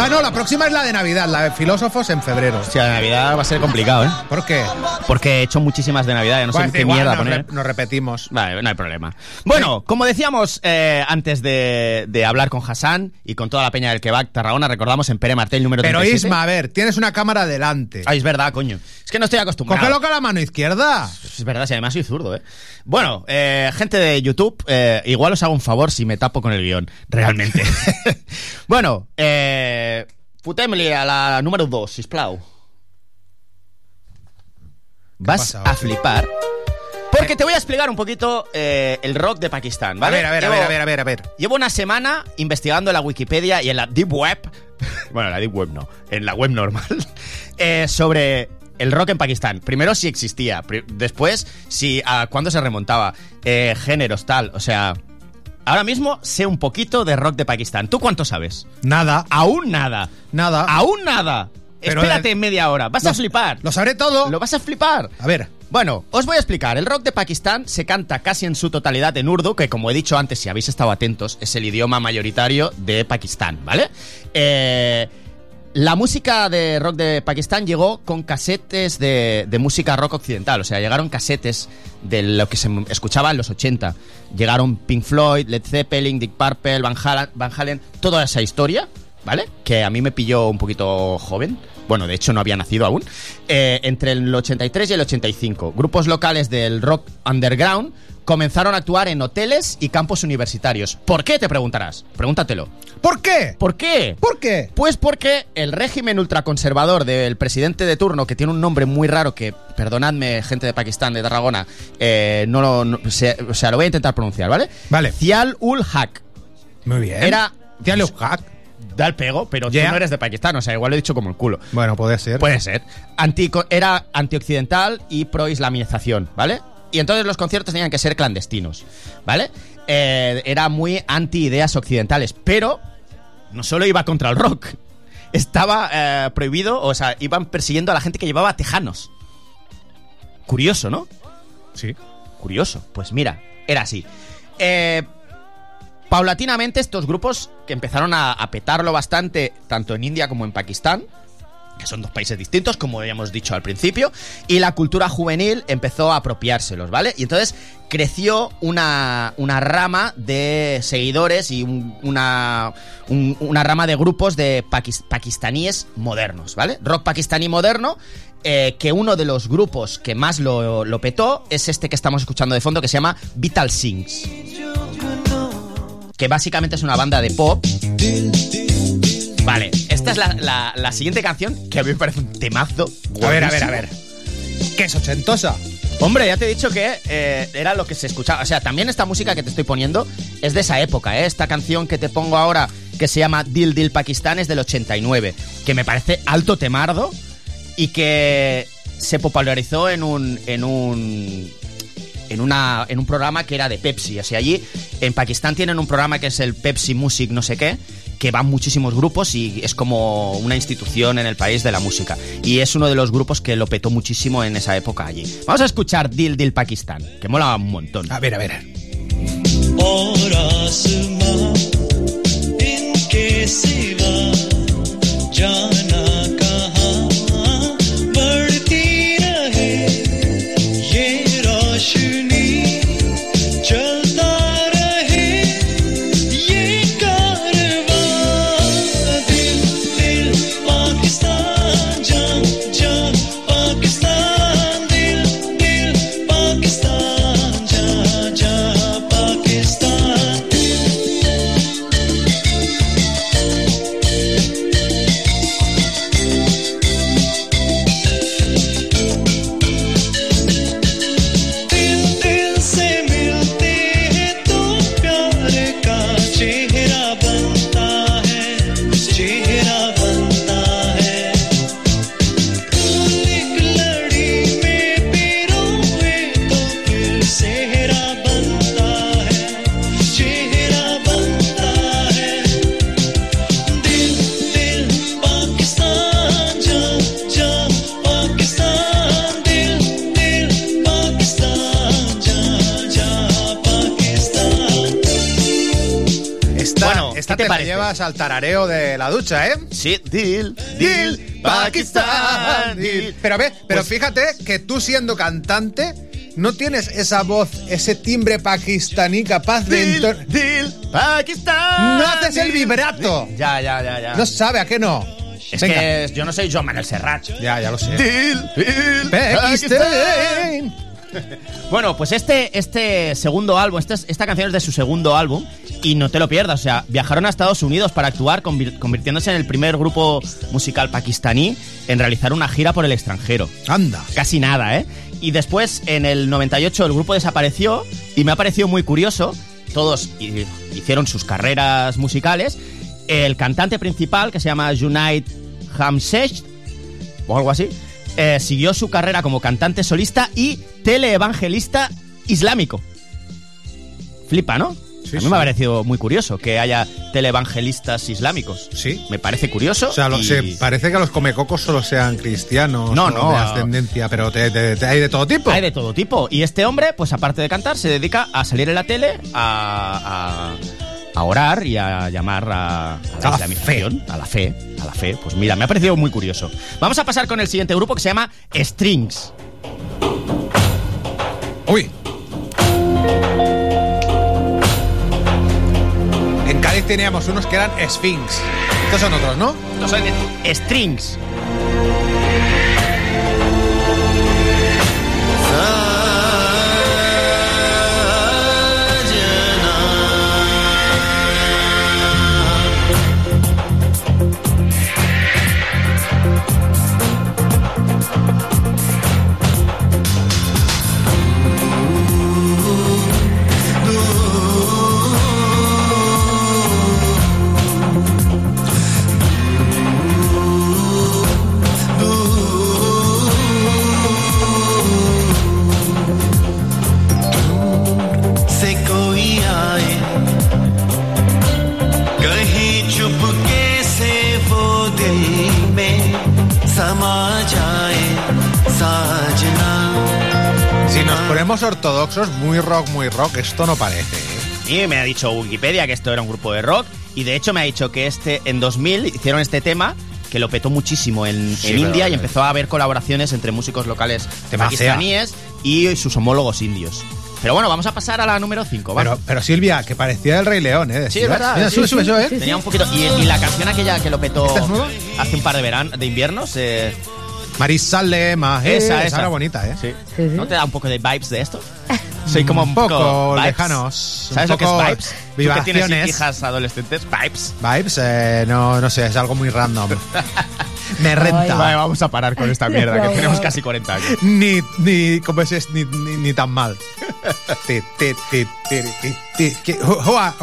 [SPEAKER 5] Ah, no, la próxima es la de Navidad, la de filósofos en febrero.
[SPEAKER 9] Hostia, la Navidad va a ser complicado, ¿eh?
[SPEAKER 5] ¿Por qué?
[SPEAKER 9] Porque he hecho muchísimas de Navidad, ya no sé qué
[SPEAKER 5] igual
[SPEAKER 9] mierda
[SPEAKER 5] nos,
[SPEAKER 9] poner.
[SPEAKER 5] re- nos repetimos.
[SPEAKER 9] Vale, no hay problema. Bueno, como decíamos eh, antes de, de hablar con Hassan y con toda la peña del Kebab Tarragona, recordamos en Pere Martel número
[SPEAKER 5] Pero
[SPEAKER 9] 37.
[SPEAKER 5] Isma, a ver, tienes una cámara delante.
[SPEAKER 9] Ay, es verdad, coño. Es que no estoy acostumbrado.
[SPEAKER 5] Cógelo con la mano izquierda.
[SPEAKER 9] Es verdad, si además soy zurdo, ¿eh? Bueno, eh, gente de YouTube, eh, igual os hago un favor si me tapo con el guion, realmente. [laughs] bueno, eh, Fotem-li a la número 2, sisplau. Vas
[SPEAKER 5] pasa
[SPEAKER 9] a flipar. Porque te voy a explicar un poquito eh, el rock de Pakistán,
[SPEAKER 5] A
[SPEAKER 9] ¿vale?
[SPEAKER 5] ver, a ver, a ver, a ver, a ver, a ver.
[SPEAKER 9] Llevo una semana investigando en la Wikipedia y en la Deep Web, [laughs] bueno, en la Deep Web no, en la web normal, [laughs] eh, sobre el rock en Pakistán. Primero si existía, después si a cuándo se remontaba, eh, géneros, tal, o sea... Ahora mismo sé un poquito de rock de Pakistán. ¿Tú cuánto sabes?
[SPEAKER 5] Nada,
[SPEAKER 9] Aún nada.
[SPEAKER 5] nada.
[SPEAKER 9] Aún nada.
[SPEAKER 5] Pero
[SPEAKER 9] Espérate
[SPEAKER 5] de-
[SPEAKER 9] media hora. Vas a flipar.
[SPEAKER 5] Lo sabré todo.
[SPEAKER 9] Lo vas a flipar.
[SPEAKER 5] A ver,
[SPEAKER 9] Bueno, os voy a explicar. El rock de Pakistán se canta casi en su totalidad en urdu, que como he dicho antes, si habéis estado atentos, es el idioma mayoritario de Pakistán, ¿vale? Eh, la música de rock de Pakistán llegó con casetes de, música rock occidental, o sea, llegaron casetes de lo que se escuchaba en los 80. Llegaron Pink Floyd, Led Zeppelin, Dick Purple, Van Halen, Van Halen toda esa historia, ¿vale? Que a mí me pilló un poquito joven. Bueno, de hecho no había nacido aún. Eh, entre el 83 y el 85, grupos locales del rock underground comenzaron a actuar en hoteles y campos universitarios. ¿Por qué? Te preguntarás. Pregúntatelo.
[SPEAKER 5] ¿por qué?
[SPEAKER 9] ¿Por qué?
[SPEAKER 5] ¿Por qué?
[SPEAKER 9] Pues porque el régimen ultraconservador del presidente de turno, que tiene un nombre muy raro que, perdonadme, gente de Pakistán, de Tarragona, eh, no lo, no- se- o sea, lo voy a intentar pronunciar, ¿vale?
[SPEAKER 5] Vale.
[SPEAKER 9] Zial ul Haq.
[SPEAKER 5] Muy bien.
[SPEAKER 9] Era...
[SPEAKER 5] Tía Leo Hack.
[SPEAKER 9] Da el pego, pero
[SPEAKER 5] Yeah.
[SPEAKER 9] tú no eres de Pakistán, o sea, igual lo he dicho como el culo.
[SPEAKER 5] Bueno, puede ser.
[SPEAKER 9] Puede ser. Antico- era antioccidental y pro-islamización, ¿vale? Y entonces los conciertos tenían que ser clandestinos, ¿vale? Eh, era muy anti-ideas occidentales, pero no solo iba contra el rock. Estaba eh, prohibido, o sea, iban persiguiendo a la gente que llevaba tejanos. Curioso, ¿no?
[SPEAKER 5] Sí.
[SPEAKER 9] Curioso. Pues mira, era así. Eh, paulatinamente estos grupos que empezaron a, a petarlo bastante, tanto en India como en Pakistán, que son dos países distintos, como habíamos dicho al principio, y la cultura juvenil empezó a apropiárselos, ¿vale? Y entonces creció una, una rama de seguidores y un- una, un- una rama de grupos de pakistaníes modernos, ¿vale? Rock pakistaní moderno, eh, que uno de los grupos que más lo, lo petó es este que estamos escuchando de fondo, que se llama Vital Sings. Que básicamente es una banda de pop Vale, esta es la, la- la siguiente canción que a mí me parece un temazo.
[SPEAKER 5] A ver, a ver, a ver. ¿Qué es ochentosa?
[SPEAKER 9] Hombre, ya te he dicho que eh, era lo que se escuchaba. O sea, también esta música que te estoy poniendo es de esa época, ¿eh? Esta canción que te pongo ahora, que se llama Dil Dil Pakistán, es del 89. Que me parece alto temardo y que se popularizó en un. En un en, una, en un programa que era de Pepsi. O sea, allí en Pakistán tienen un programa que es el Pepsi Music no sé qué, que van muchísimos grupos y es como una institución en el país de la música. Y es uno de los grupos que lo petó muchísimo en esa época allí. Vamos a escuchar Dil Dil Pakistán, que mola un montón.
[SPEAKER 5] A ver, a ver. Al tarareo de la ducha, ¿eh?
[SPEAKER 9] Sí, Dil, Dil, Pakistán, Dil.
[SPEAKER 5] Pero a ver, pero
[SPEAKER 9] Pues-
[SPEAKER 5] fíjate que tú siendo cantante no tienes esa voz, ese timbre pakistaní capaz de...
[SPEAKER 9] Dil,
[SPEAKER 5] enton-
[SPEAKER 9] Dil, Pakistán.
[SPEAKER 5] No haces el vibrato.
[SPEAKER 9] Ya, ya, ya, ya.
[SPEAKER 5] No sabe, ¿a qué no?
[SPEAKER 9] es
[SPEAKER 5] Venga.
[SPEAKER 9] que yo no soy Joan Manuel Serrat.
[SPEAKER 5] Ya, ya lo sé.
[SPEAKER 9] Dil, Dil,
[SPEAKER 5] Pakistán. [laughs]
[SPEAKER 9] Bueno, pues este, este segundo álbum, este- esta canción es de su segundo álbum y no te lo pierdas. O sea, viajaron a Estados Unidos para actuar, convir- convirtiéndose en el primer grupo musical pakistaní en realizar una gira por el extranjero.
[SPEAKER 5] Anda.
[SPEAKER 9] Casi nada, ¿eh? Y después, en el 98, el grupo desapareció y me ha parecido muy curioso. Todos hi- hicieron sus carreras musicales. El cantante principal, que se llama Junaid Hamsesh, o algo así, eh, siguió su carrera como cantante solista y teleevangelista islámico. Flipa, ¿no?
[SPEAKER 5] Sí,
[SPEAKER 9] a mí
[SPEAKER 5] sí.
[SPEAKER 9] me ha parecido muy curioso que haya teleevangelistas islámicos.
[SPEAKER 5] Sí.
[SPEAKER 9] Me parece curioso.
[SPEAKER 5] O sea, lo-
[SPEAKER 9] y-
[SPEAKER 5] se- parece que los comecocos solo sean cristianos
[SPEAKER 9] No, no,
[SPEAKER 5] de ascendencia, pero te- te- te- hay de todo tipo.
[SPEAKER 9] Hay de todo tipo. Y este hombre, pues aparte de cantar, se dedica a salir en la tele, a, a, a orar y a llamar a, a la
[SPEAKER 5] A la
[SPEAKER 9] islamización, a la fe, a la fe. Pues mira, me ha parecido muy curioso. Vamos a pasar con el siguiente grupo que se llama Strings.
[SPEAKER 5] Uy. En Cádiz teníamos unos que eran Sphinx. Estos son otros, ¿no?
[SPEAKER 9] Estos son Strings.
[SPEAKER 5] Ortodoxos, muy rock, muy rock, esto no parece. ¿eh?
[SPEAKER 9] Y me ha dicho Wikipedia que esto era un grupo de rock. Y de hecho me ha dicho que este en 2000 hicieron este tema que lo petó muchísimo en,
[SPEAKER 5] Sí,
[SPEAKER 9] en India y empezó a haber colaboraciones entre músicos locales pakistaníes y sus homólogos indios. Pero bueno, vamos a pasar a la número 5.
[SPEAKER 5] Pero, pero Silvia, que parecía el Rey León, ¿eh?
[SPEAKER 9] Sí, es verdad.
[SPEAKER 5] Mira,
[SPEAKER 9] sí,
[SPEAKER 5] sube,
[SPEAKER 9] sí,
[SPEAKER 5] sube, sube, ¿eh?
[SPEAKER 9] Tenía un poquito. Y, y la canción aquella que lo petó
[SPEAKER 5] ¿Esta es nueva?
[SPEAKER 9] hace un par de verano, de inviernos. eh,
[SPEAKER 5] Marisale, Maje,
[SPEAKER 9] esa,
[SPEAKER 5] esa
[SPEAKER 9] esa.
[SPEAKER 5] era bonita, ¿eh?
[SPEAKER 9] Sí.
[SPEAKER 7] Sí, sí.
[SPEAKER 9] ¿No te da un poco de vibes de esto? Soy como un,
[SPEAKER 5] poco
[SPEAKER 9] vibes.
[SPEAKER 5] lejanos, un
[SPEAKER 9] ¿Sabes lo que es
[SPEAKER 5] poco
[SPEAKER 9] vibes? Tú que tienes
[SPEAKER 5] vibraciones.
[SPEAKER 9] hijas adolescentes, vibes.
[SPEAKER 5] Vibes, eh, no, no sé, es algo muy random. [laughs] Me renta.
[SPEAKER 9] Vale, vamos a parar con esta [laughs] mierda, que
[SPEAKER 7] No,
[SPEAKER 9] tenemos casi 40 años.
[SPEAKER 5] Ni, ni, ¿cómo es? Ni, ni, ni tan mal.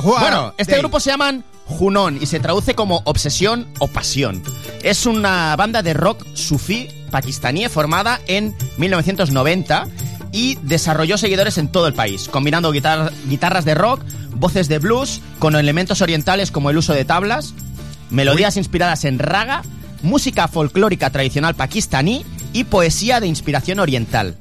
[SPEAKER 9] Bueno, este
[SPEAKER 5] Day.
[SPEAKER 9] grupo se llaman Junon y se traduce como obsesión o pasión. Es una banda de rock sufí pakistaní formada en 1990 y desarrolló seguidores en todo el país, combinando guitar- guitarras de rock, voces de blues, con elementos orientales como el uso de tablas, melodías inspiradas en raga, música folclórica tradicional pakistaní y poesía de inspiración oriental.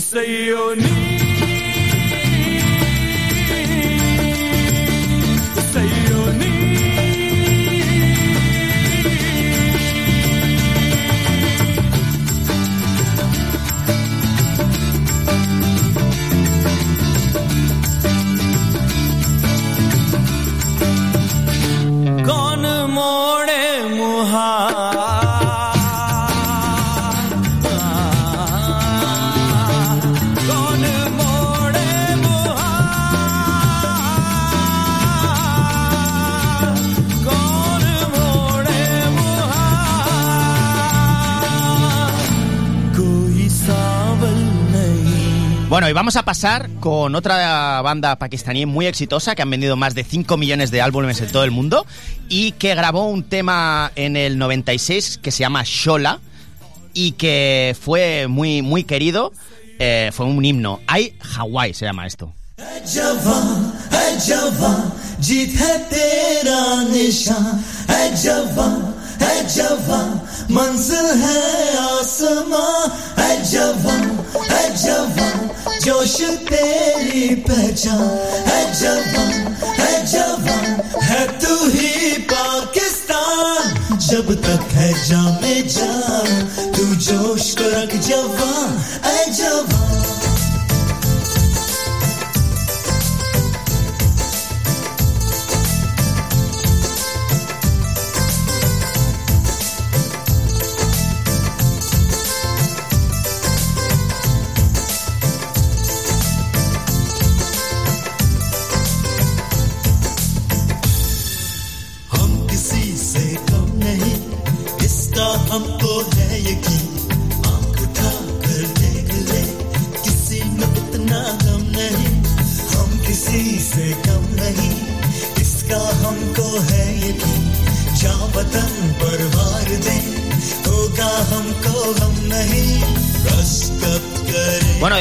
[SPEAKER 8] say you need
[SPEAKER 9] Bueno, y vamos a pasar con otra banda pakistaní muy exitosa que han vendido más de 5 millones de álbumes en todo el mundo y que grabó un tema en el 96 que se llama Shola y que fue muy, muy querido. eh, fue un himno. Hay Hawaii se llama esto.
[SPEAKER 8] जवां है जवां जीत है तेरा निशान है जवां है जवां मंजिल है आसमां है जवां है जवां जोश तेरी पहचान है जवान है जवान, है तू ही पाकिस्तान। जब तक है जामे जान, तू जोश को रख जवान, है
[SPEAKER 9] जवान।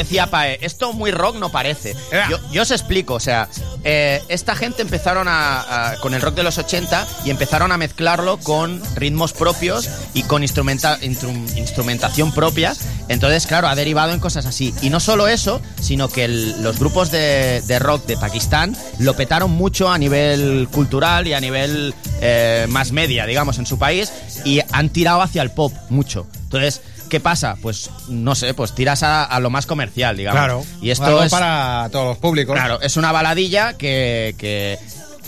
[SPEAKER 9] Decía Pae, esto muy rock no parece. Yo, yo os explico, o sea, eh, esta gente empezaron a, a- con el rock de los 80 y empezaron a mezclarlo con ritmos propios y con instrumenta- intrum- instrumentación propia. Entonces, claro, ha derivado en cosas así. Y no solo eso, sino que el- los grupos de, de rock de Pakistán lo petaron mucho a nivel cultural y a nivel eh, más media, digamos, en su país y han tirado hacia el pop mucho. Entonces, ¿qué pasa? Pues no sé, pues tiras a, a lo más comercial, digamos.
[SPEAKER 5] Claro.
[SPEAKER 9] Y esto
[SPEAKER 5] Algo
[SPEAKER 9] es
[SPEAKER 5] para todos los públicos.
[SPEAKER 9] Claro, es una baladilla que, que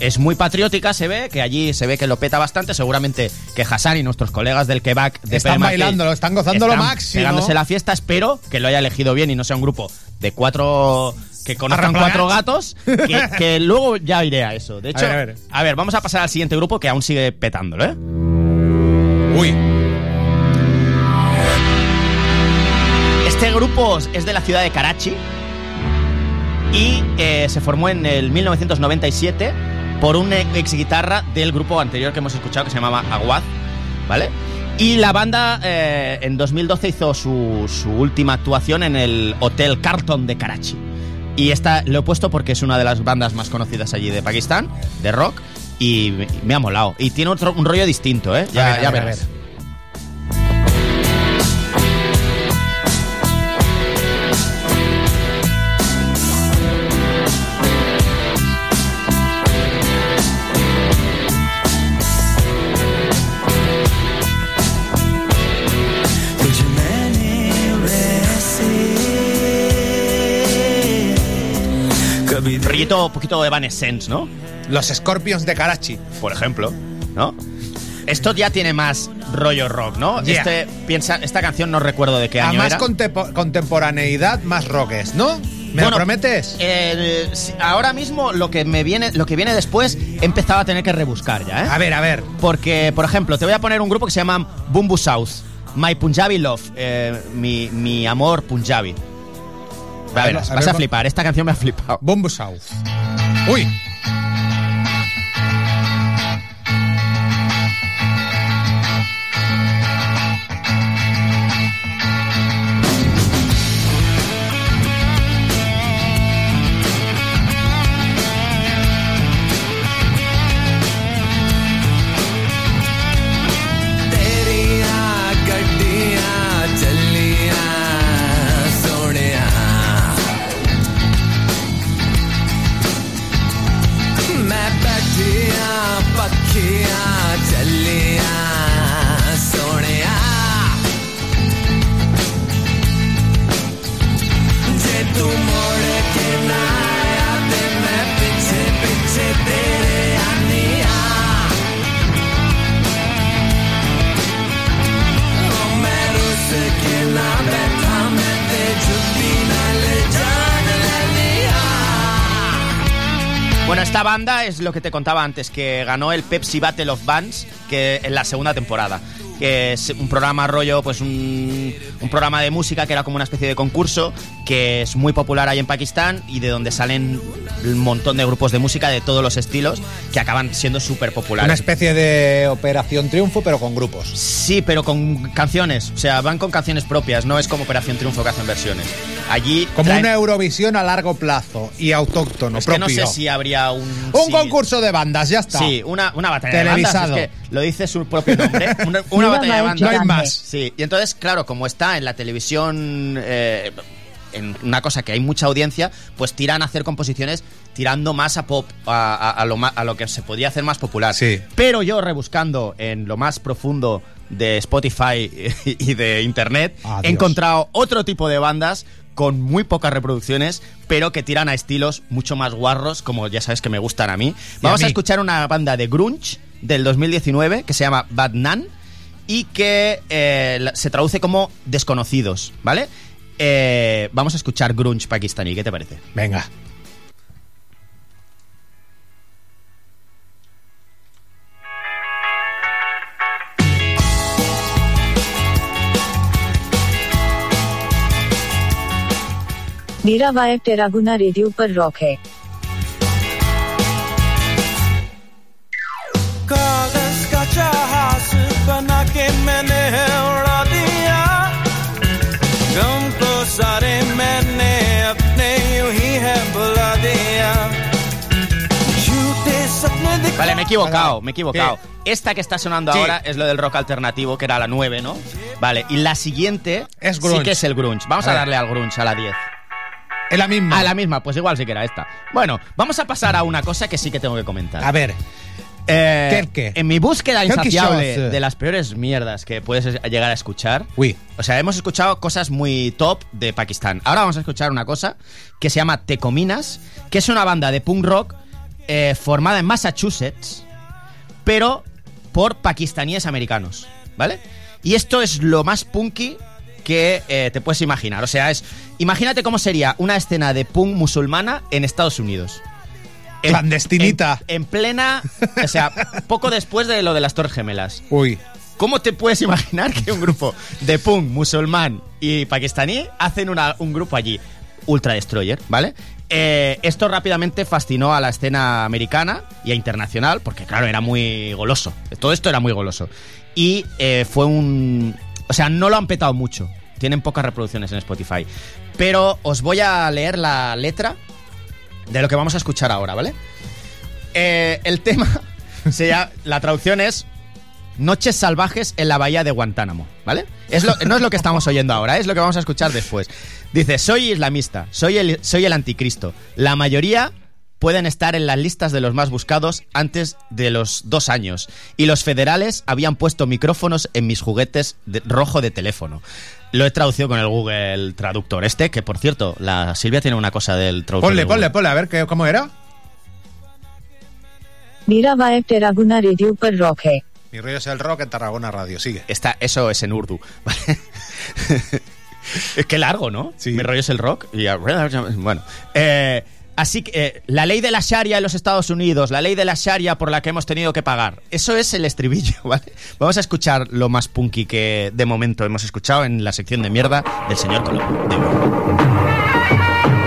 [SPEAKER 9] es muy patriótica, se ve, que allí se ve que lo peta bastante. Seguramente que Hassan y nuestros colegas del kebab de
[SPEAKER 5] Están bailándolo, están gozando lo
[SPEAKER 9] están
[SPEAKER 5] máximo.
[SPEAKER 9] Pegándose la fiesta, espero que lo haya elegido bien y no sea un grupo de cuatro que conozcan cuatro gatos, que, [laughs] que luego ya iré a eso. De hecho,
[SPEAKER 5] A ver, a ver.
[SPEAKER 9] vamos a pasar al siguiente grupo que aún sigue petándolo, ¿eh?
[SPEAKER 5] Uy.
[SPEAKER 9] Este grupo es de la ciudad de Karachi y eh, se formó en el 1997 por un ex guitarra del grupo anterior que hemos escuchado que se llamaba Aguad, ¿vale? Y la banda eh, en 2012 hizo su, su última actuación en el Hotel Carlton de Karachi. Y esta lo he puesto porque es una de las bandas más conocidas allí de Pakistán, de rock, y me, ha molado. Y tiene otro, un rollo distinto, ¿eh? Ya,
[SPEAKER 5] A ver, a
[SPEAKER 9] ya
[SPEAKER 5] ver, a
[SPEAKER 9] verás.
[SPEAKER 5] ver.
[SPEAKER 9] Rollito un poquito Evanescence, ¿no?
[SPEAKER 5] Los Scorpions de Karachi.
[SPEAKER 9] por ejemplo, ¿no? Esto ya tiene más rollo rock, ¿no?
[SPEAKER 5] Yeah.
[SPEAKER 9] Este piensa esta canción no recuerdo de qué
[SPEAKER 5] A
[SPEAKER 9] año
[SPEAKER 5] más
[SPEAKER 9] era.
[SPEAKER 5] contempo- contemporaneidad, más rockes, ¿no? ¿Me
[SPEAKER 9] Bueno,
[SPEAKER 5] lo prometes?
[SPEAKER 9] si- ahora mismo lo que me viene lo que viene después he empezado a tener que rebuscar ya, ¿eh?
[SPEAKER 5] A ver, a ver.
[SPEAKER 9] Porque, por ejemplo, te voy a poner un grupo que se llama Bumbu South, My Punjabi Love, eh, mi, mi amor Punjabi. A ver,
[SPEAKER 5] A ver,
[SPEAKER 9] vas
[SPEAKER 5] a
[SPEAKER 9] flipar, esta canción me ha flipado.
[SPEAKER 5] Bombo South. Uy.
[SPEAKER 9] Es lo que te contaba antes, que ganó el Pepsi Battle of Bands que en la segunda temporada. Que es un programa rollo, pues un, un programa de música que era como una especie de concurso, que es muy popular ahí en Pakistán y de donde salen un montón de grupos de música de todos los estilos que acaban siendo súper
[SPEAKER 5] Una
[SPEAKER 9] populares.
[SPEAKER 5] especie de Operación Triunfo, pero con grupos.
[SPEAKER 9] Sí, pero con canciones. O sea, van con canciones propias, no es como Operación Triunfo que hacen versiones. Allí.
[SPEAKER 5] Como
[SPEAKER 9] traen-
[SPEAKER 5] una Eurovisión a largo plazo y autóctono,
[SPEAKER 9] Es que no sé si habría un.
[SPEAKER 5] Un
[SPEAKER 9] sí.
[SPEAKER 5] concurso de bandas, ya está.
[SPEAKER 9] Sí, una, una batalla de bandas.
[SPEAKER 5] Televisado.
[SPEAKER 9] Es que lo dice su propio nombre. [laughs] Una, batalla de bandas.
[SPEAKER 5] No hay más.
[SPEAKER 9] Sí, y entonces, claro, como está en la televisión. eh, en una cosa que hay mucha audiencia, pues tiran a hacer composiciones tirando más a pop, a, a- a lo, a lo que se podría hacer más popular.
[SPEAKER 5] Sí.
[SPEAKER 9] Pero yo rebuscando en lo más profundo de Spotify [laughs] y de Internet, he encontrado otro tipo de bandas con muy pocas reproducciones, pero que tiran a estilos mucho más guarros, como ya sabes que me gustan a mí. Vamos a,
[SPEAKER 5] mí.
[SPEAKER 9] escuchar una banda de grunge del 2019 que se llama Bad Nan y que eh, la- se traduce como desconocidos, ¿vale? Eh, vamos a escuchar grunge pakistaní, ¿qué te parece?
[SPEAKER 5] Venga.
[SPEAKER 12] मेरा वाइब टेरागुना रेडियो पर रॉक है
[SPEAKER 9] equivocado, me he equivocado. Esta que está sonando
[SPEAKER 5] Sí.
[SPEAKER 9] ahora es lo del rock alternativo, que era la 9, ¿no? Vale, y la siguiente
[SPEAKER 5] Es
[SPEAKER 9] sí
[SPEAKER 5] grunge.
[SPEAKER 9] que es el grunge. Vamos
[SPEAKER 5] A
[SPEAKER 9] darle al grunge, a la 10.
[SPEAKER 5] Es la misma.
[SPEAKER 9] A la misma, pues igual sí que era esta. Bueno, vamos a pasar a una cosa que sí que tengo que comentar.
[SPEAKER 5] A ver,
[SPEAKER 9] Eh,
[SPEAKER 5] ¿Qué, qué?
[SPEAKER 9] En mi búsqueda
[SPEAKER 5] ¿Qué
[SPEAKER 9] insaciable de las peores mierdas que puedes es- llegar a escuchar,
[SPEAKER 5] uy,
[SPEAKER 9] o sea, hemos escuchado cosas muy top de Pakistán. Ahora vamos a escuchar una cosa que se llama Tecominas, que es una banda de punk rock eh, formada en Massachusetts, pero por pakistaníes americanos, ¿vale? Y esto es lo más punky que eh, te puedes imaginar. O sea, es imagínate cómo sería una escena de punk musulmana en Estados Unidos. En-
[SPEAKER 5] Clandestinita.
[SPEAKER 9] En, en plena, o sea, poco después de lo de las Torres Gemelas.
[SPEAKER 5] uy.
[SPEAKER 9] ¿Cómo te puedes imaginar que un grupo de punk musulmán y pakistaní hacen una- un grupo allí? Ultra Destroyer, ¿vale? Eh, esto rápidamente fascinó a la escena americana y a internacional, porque claro, era muy goloso. Todo esto era muy goloso. Y eh, fue un... O sea, no lo han petado mucho. Tienen pocas reproducciones en Spotify. Pero os voy a leer la letra de lo que vamos a escuchar ahora, ¿vale? Eh, el tema, [laughs] se llama- la traducción es Noches salvajes en la bahía de Guantánamo, ¿vale? No es lo que estamos oyendo ahora, es lo que vamos a escuchar después. Dice, soy islamista, soy el, soy el anticristo. La mayoría pueden estar en las listas de los más buscados antes de los dos años. Y los federales habían puesto micrófonos en mis juguetes de, rojo de teléfono. Lo he traducido con el Google Traductor este, que por cierto, la Silvia tiene una cosa del traductor.
[SPEAKER 5] Ponle, ponle, ponle, a ver cómo era.
[SPEAKER 12] Mira, Baep, Teraguna Radio pues, Rock.
[SPEAKER 5] Mi rollo es el rock en Tarragona Radio. Sigue.
[SPEAKER 9] Está, eso es en urdu, [laughs] ¿vale? es que largo, ¿no?
[SPEAKER 5] Sí.
[SPEAKER 9] Mi rollo es el rock. Y, bueno, eh, así que eh, la ley de la Sharia en los Estados Unidos, la ley de la Sharia por la que hemos tenido que pagar, eso es el estribillo, [laughs] ¿vale? Vamos a escuchar lo más punky que de momento hemos escuchado en la sección de mierda del señor Colombo. de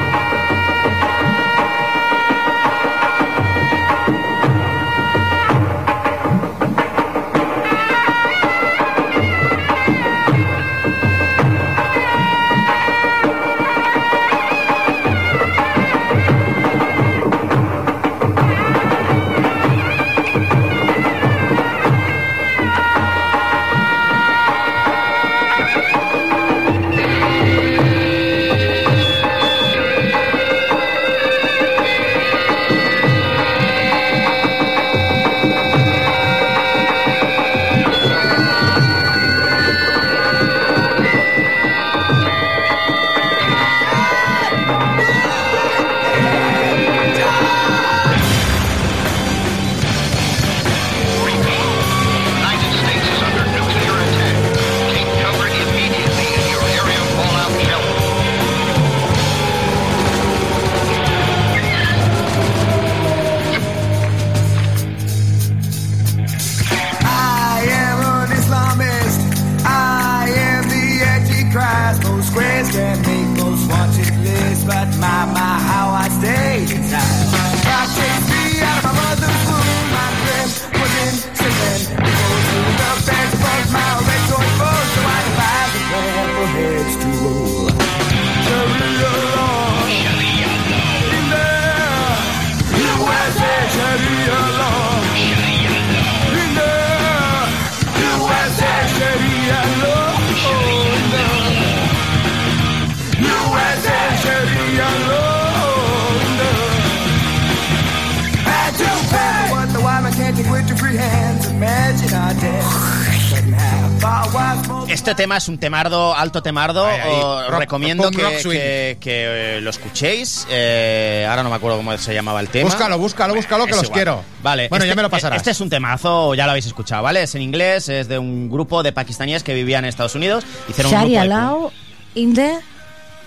[SPEAKER 9] es un temardo, alto temardo.
[SPEAKER 5] Ahí, ahí.
[SPEAKER 9] Os
[SPEAKER 5] Rock-
[SPEAKER 9] recomiendo que,
[SPEAKER 5] rock swing.
[SPEAKER 9] que- que, eh, lo escuchéis. Eh, ahora no me acuerdo cómo se llamaba el tema.
[SPEAKER 5] Búscalo, búscalo, búscalo, que
[SPEAKER 9] Es
[SPEAKER 5] los
[SPEAKER 9] igual.
[SPEAKER 5] quiero.
[SPEAKER 9] Vale.
[SPEAKER 5] Bueno,
[SPEAKER 9] este-
[SPEAKER 5] ya me lo pasarás.
[SPEAKER 9] Este es un temazo, ya lo habéis escuchado, ¿vale? Es en inglés, es de un grupo de pakistaníes que vivían en Estados Unidos. Hicieron un
[SPEAKER 7] Sharia
[SPEAKER 9] grupo de
[SPEAKER 7] in the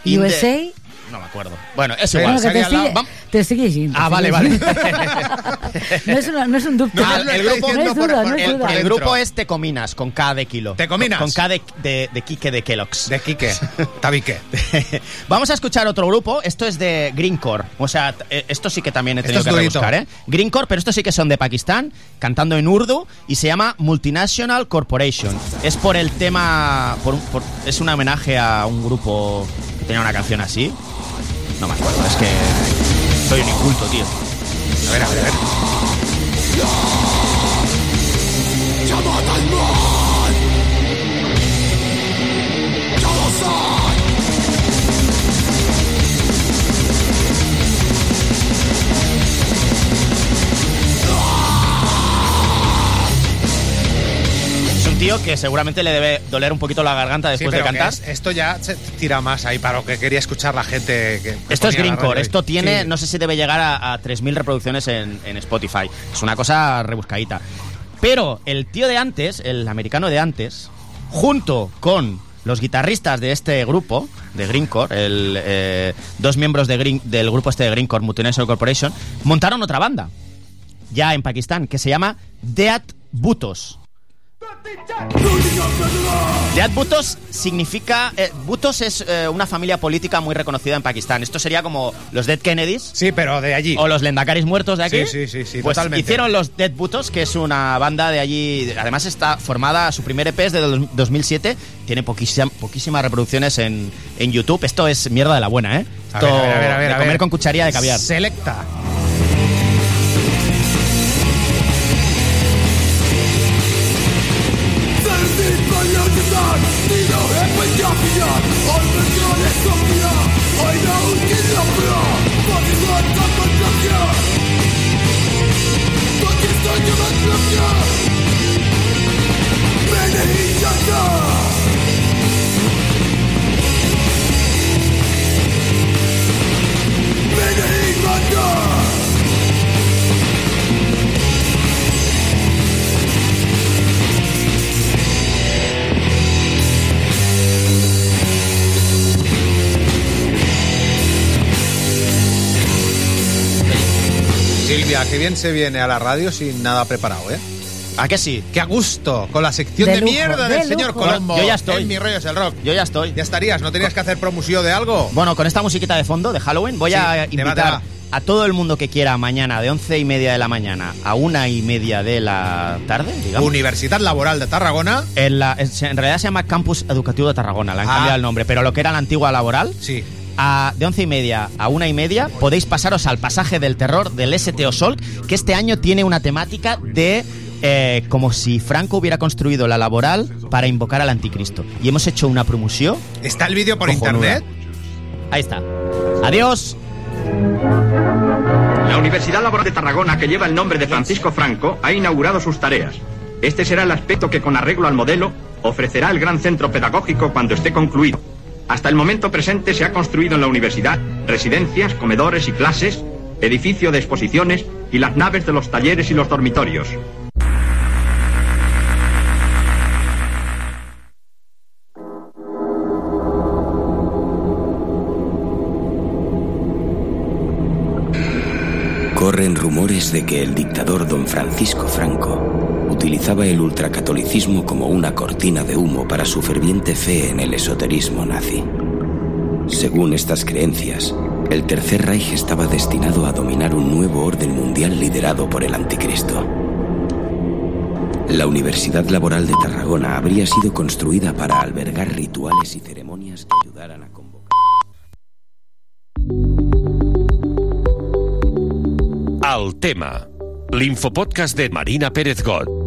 [SPEAKER 9] In the-
[SPEAKER 7] USA.
[SPEAKER 9] No me acuerdo. Bueno, es igual.
[SPEAKER 7] Bueno, te sigue, te llegint.
[SPEAKER 9] Ah,
[SPEAKER 7] te
[SPEAKER 9] vale, vale. [laughs]
[SPEAKER 7] No és, una, no és un dubte.
[SPEAKER 5] No,
[SPEAKER 9] el grupo-
[SPEAKER 7] No es
[SPEAKER 5] por-
[SPEAKER 7] duda,
[SPEAKER 5] por-
[SPEAKER 7] es.
[SPEAKER 9] El grupo es Tecominas, con K de kilo.
[SPEAKER 5] Tecominas.
[SPEAKER 9] Con K de, de, de Quique de Kellogg's.
[SPEAKER 5] De Quique. [laughs] Tabique. [laughs]
[SPEAKER 9] Vamos a escuchar otro grupo. Esto es de Greencore. O sea, eh, esto sí que también he
[SPEAKER 5] Esto
[SPEAKER 9] tenido
[SPEAKER 5] es
[SPEAKER 9] que rebuscar, ¿eh? Greencore, pero estos sí que son de Pakistán, cantando en urdu y se llama Multinational Corporation. Es por el tema. por un- por- es un homenaje a un grupo que tenía una canción así. No me acuerdo, es que. Soy un inculto, tío.
[SPEAKER 5] A ver, a ver, a ver.
[SPEAKER 9] Tío que seguramente le debe doler un poquito la garganta
[SPEAKER 5] Sí,
[SPEAKER 9] después de cantar.
[SPEAKER 5] es- esto ya se tira más ahí para lo que quería escuchar la gente. Que, que
[SPEAKER 9] Esto es Greencore, esto tiene,
[SPEAKER 5] Sí.
[SPEAKER 9] no sé si debe llegar a, a 3.000 reproducciones en, en Spotify. Es una cosa rebuscadita. Pero el tío de antes, el americano de antes, junto con los guitarristas de este grupo, de Greencore, el, eh, dos miembros de Green- del grupo este de Greencore, Multinational Corporation, montaron otra banda, ya en Pakistán, que se llama Deat Butos. Deat Butos significa... eh, Butos es eh, una familia política muy reconocida en Pakistán. Esto sería como los Dead Kennedys
[SPEAKER 5] Sí, pero de allí.
[SPEAKER 9] o los Lendakaris muertos de aquí.
[SPEAKER 5] Sí, sí, sí, sí,
[SPEAKER 9] Pues
[SPEAKER 5] totalmente.
[SPEAKER 9] hicieron los Dead Butos, que es una banda de allí. Además está formada, su primer EP es de dos- 2007. Tiene poquísima- poquísimas reproducciones en, en YouTube. Esto es mierda de la buena, ¿eh?
[SPEAKER 5] A
[SPEAKER 9] Esto
[SPEAKER 5] a ver, a ver, a ver,
[SPEAKER 9] de
[SPEAKER 5] a
[SPEAKER 9] comer con cucharilla de caviar.
[SPEAKER 5] Selecta. Silvia, que bien se viene a la radio sin nada preparado, ¿eh?
[SPEAKER 9] ¿A qué sí?
[SPEAKER 5] ¡Qué a gusto! Con la sección
[SPEAKER 7] De
[SPEAKER 5] de,
[SPEAKER 7] lujo,
[SPEAKER 5] mierda
[SPEAKER 7] de
[SPEAKER 5] del señor. Colombo.
[SPEAKER 9] Yo ya estoy.
[SPEAKER 5] En mi rollo es el rock.
[SPEAKER 9] Yo ya estoy.
[SPEAKER 5] Ya estarías, ¿no tenías que hacer promoción de algo?
[SPEAKER 9] Bueno, con esta musiquita de fondo de Halloween voy
[SPEAKER 5] Sí,
[SPEAKER 9] a invitar a todo el mundo que quiera mañana de once y media de la mañana a una y media de la tarde, digamos.
[SPEAKER 5] Universidad Laboral de Tarragona.
[SPEAKER 9] En, la- en en realidad se llama Campus Educativo de Tarragona, le han
[SPEAKER 5] Ah.
[SPEAKER 9] cambiado el nombre, pero lo que era la antigua laboral,
[SPEAKER 5] Sí.
[SPEAKER 9] A, de once y media a una y media podéis pasaros al pasaje del terror del STO Sol, que este año tiene una temática de eh, como si Franco hubiera construido la laboral para invocar al anticristo. Y hemos hecho una promoción.
[SPEAKER 5] ¿Está el vídeo por
[SPEAKER 9] Cojonuda.
[SPEAKER 5] internet?
[SPEAKER 9] Ahí está. Adiós.
[SPEAKER 13] La Universidad Laboral de Tarragona, que lleva el nombre de Francisco Franco, ha inaugurado sus tareas. Este será el aspecto que, con arreglo al modelo, ofrecerá el gran centro pedagógico cuando esté concluido. Hasta el momento presente se ha construido en la universidad residencias, comedores y clases, edificio de exposiciones y las naves de los talleres y los dormitorios.
[SPEAKER 14] Corren rumores de que el dictador don Francisco Franco utilizaba el ultracatolicismo como una cortina de humo para su ferviente fe en el esoterismo nazi. Según estas creencias, el Tercer Reich estaba destinado a dominar un nuevo orden mundial liderado por el anticristo. La Universidad Laboral de Tarragona habría sido construida para albergar rituales y ceremonias que ayudaran a convocar.
[SPEAKER 1] El tema. L'infopodcast de Marina Pérez Got.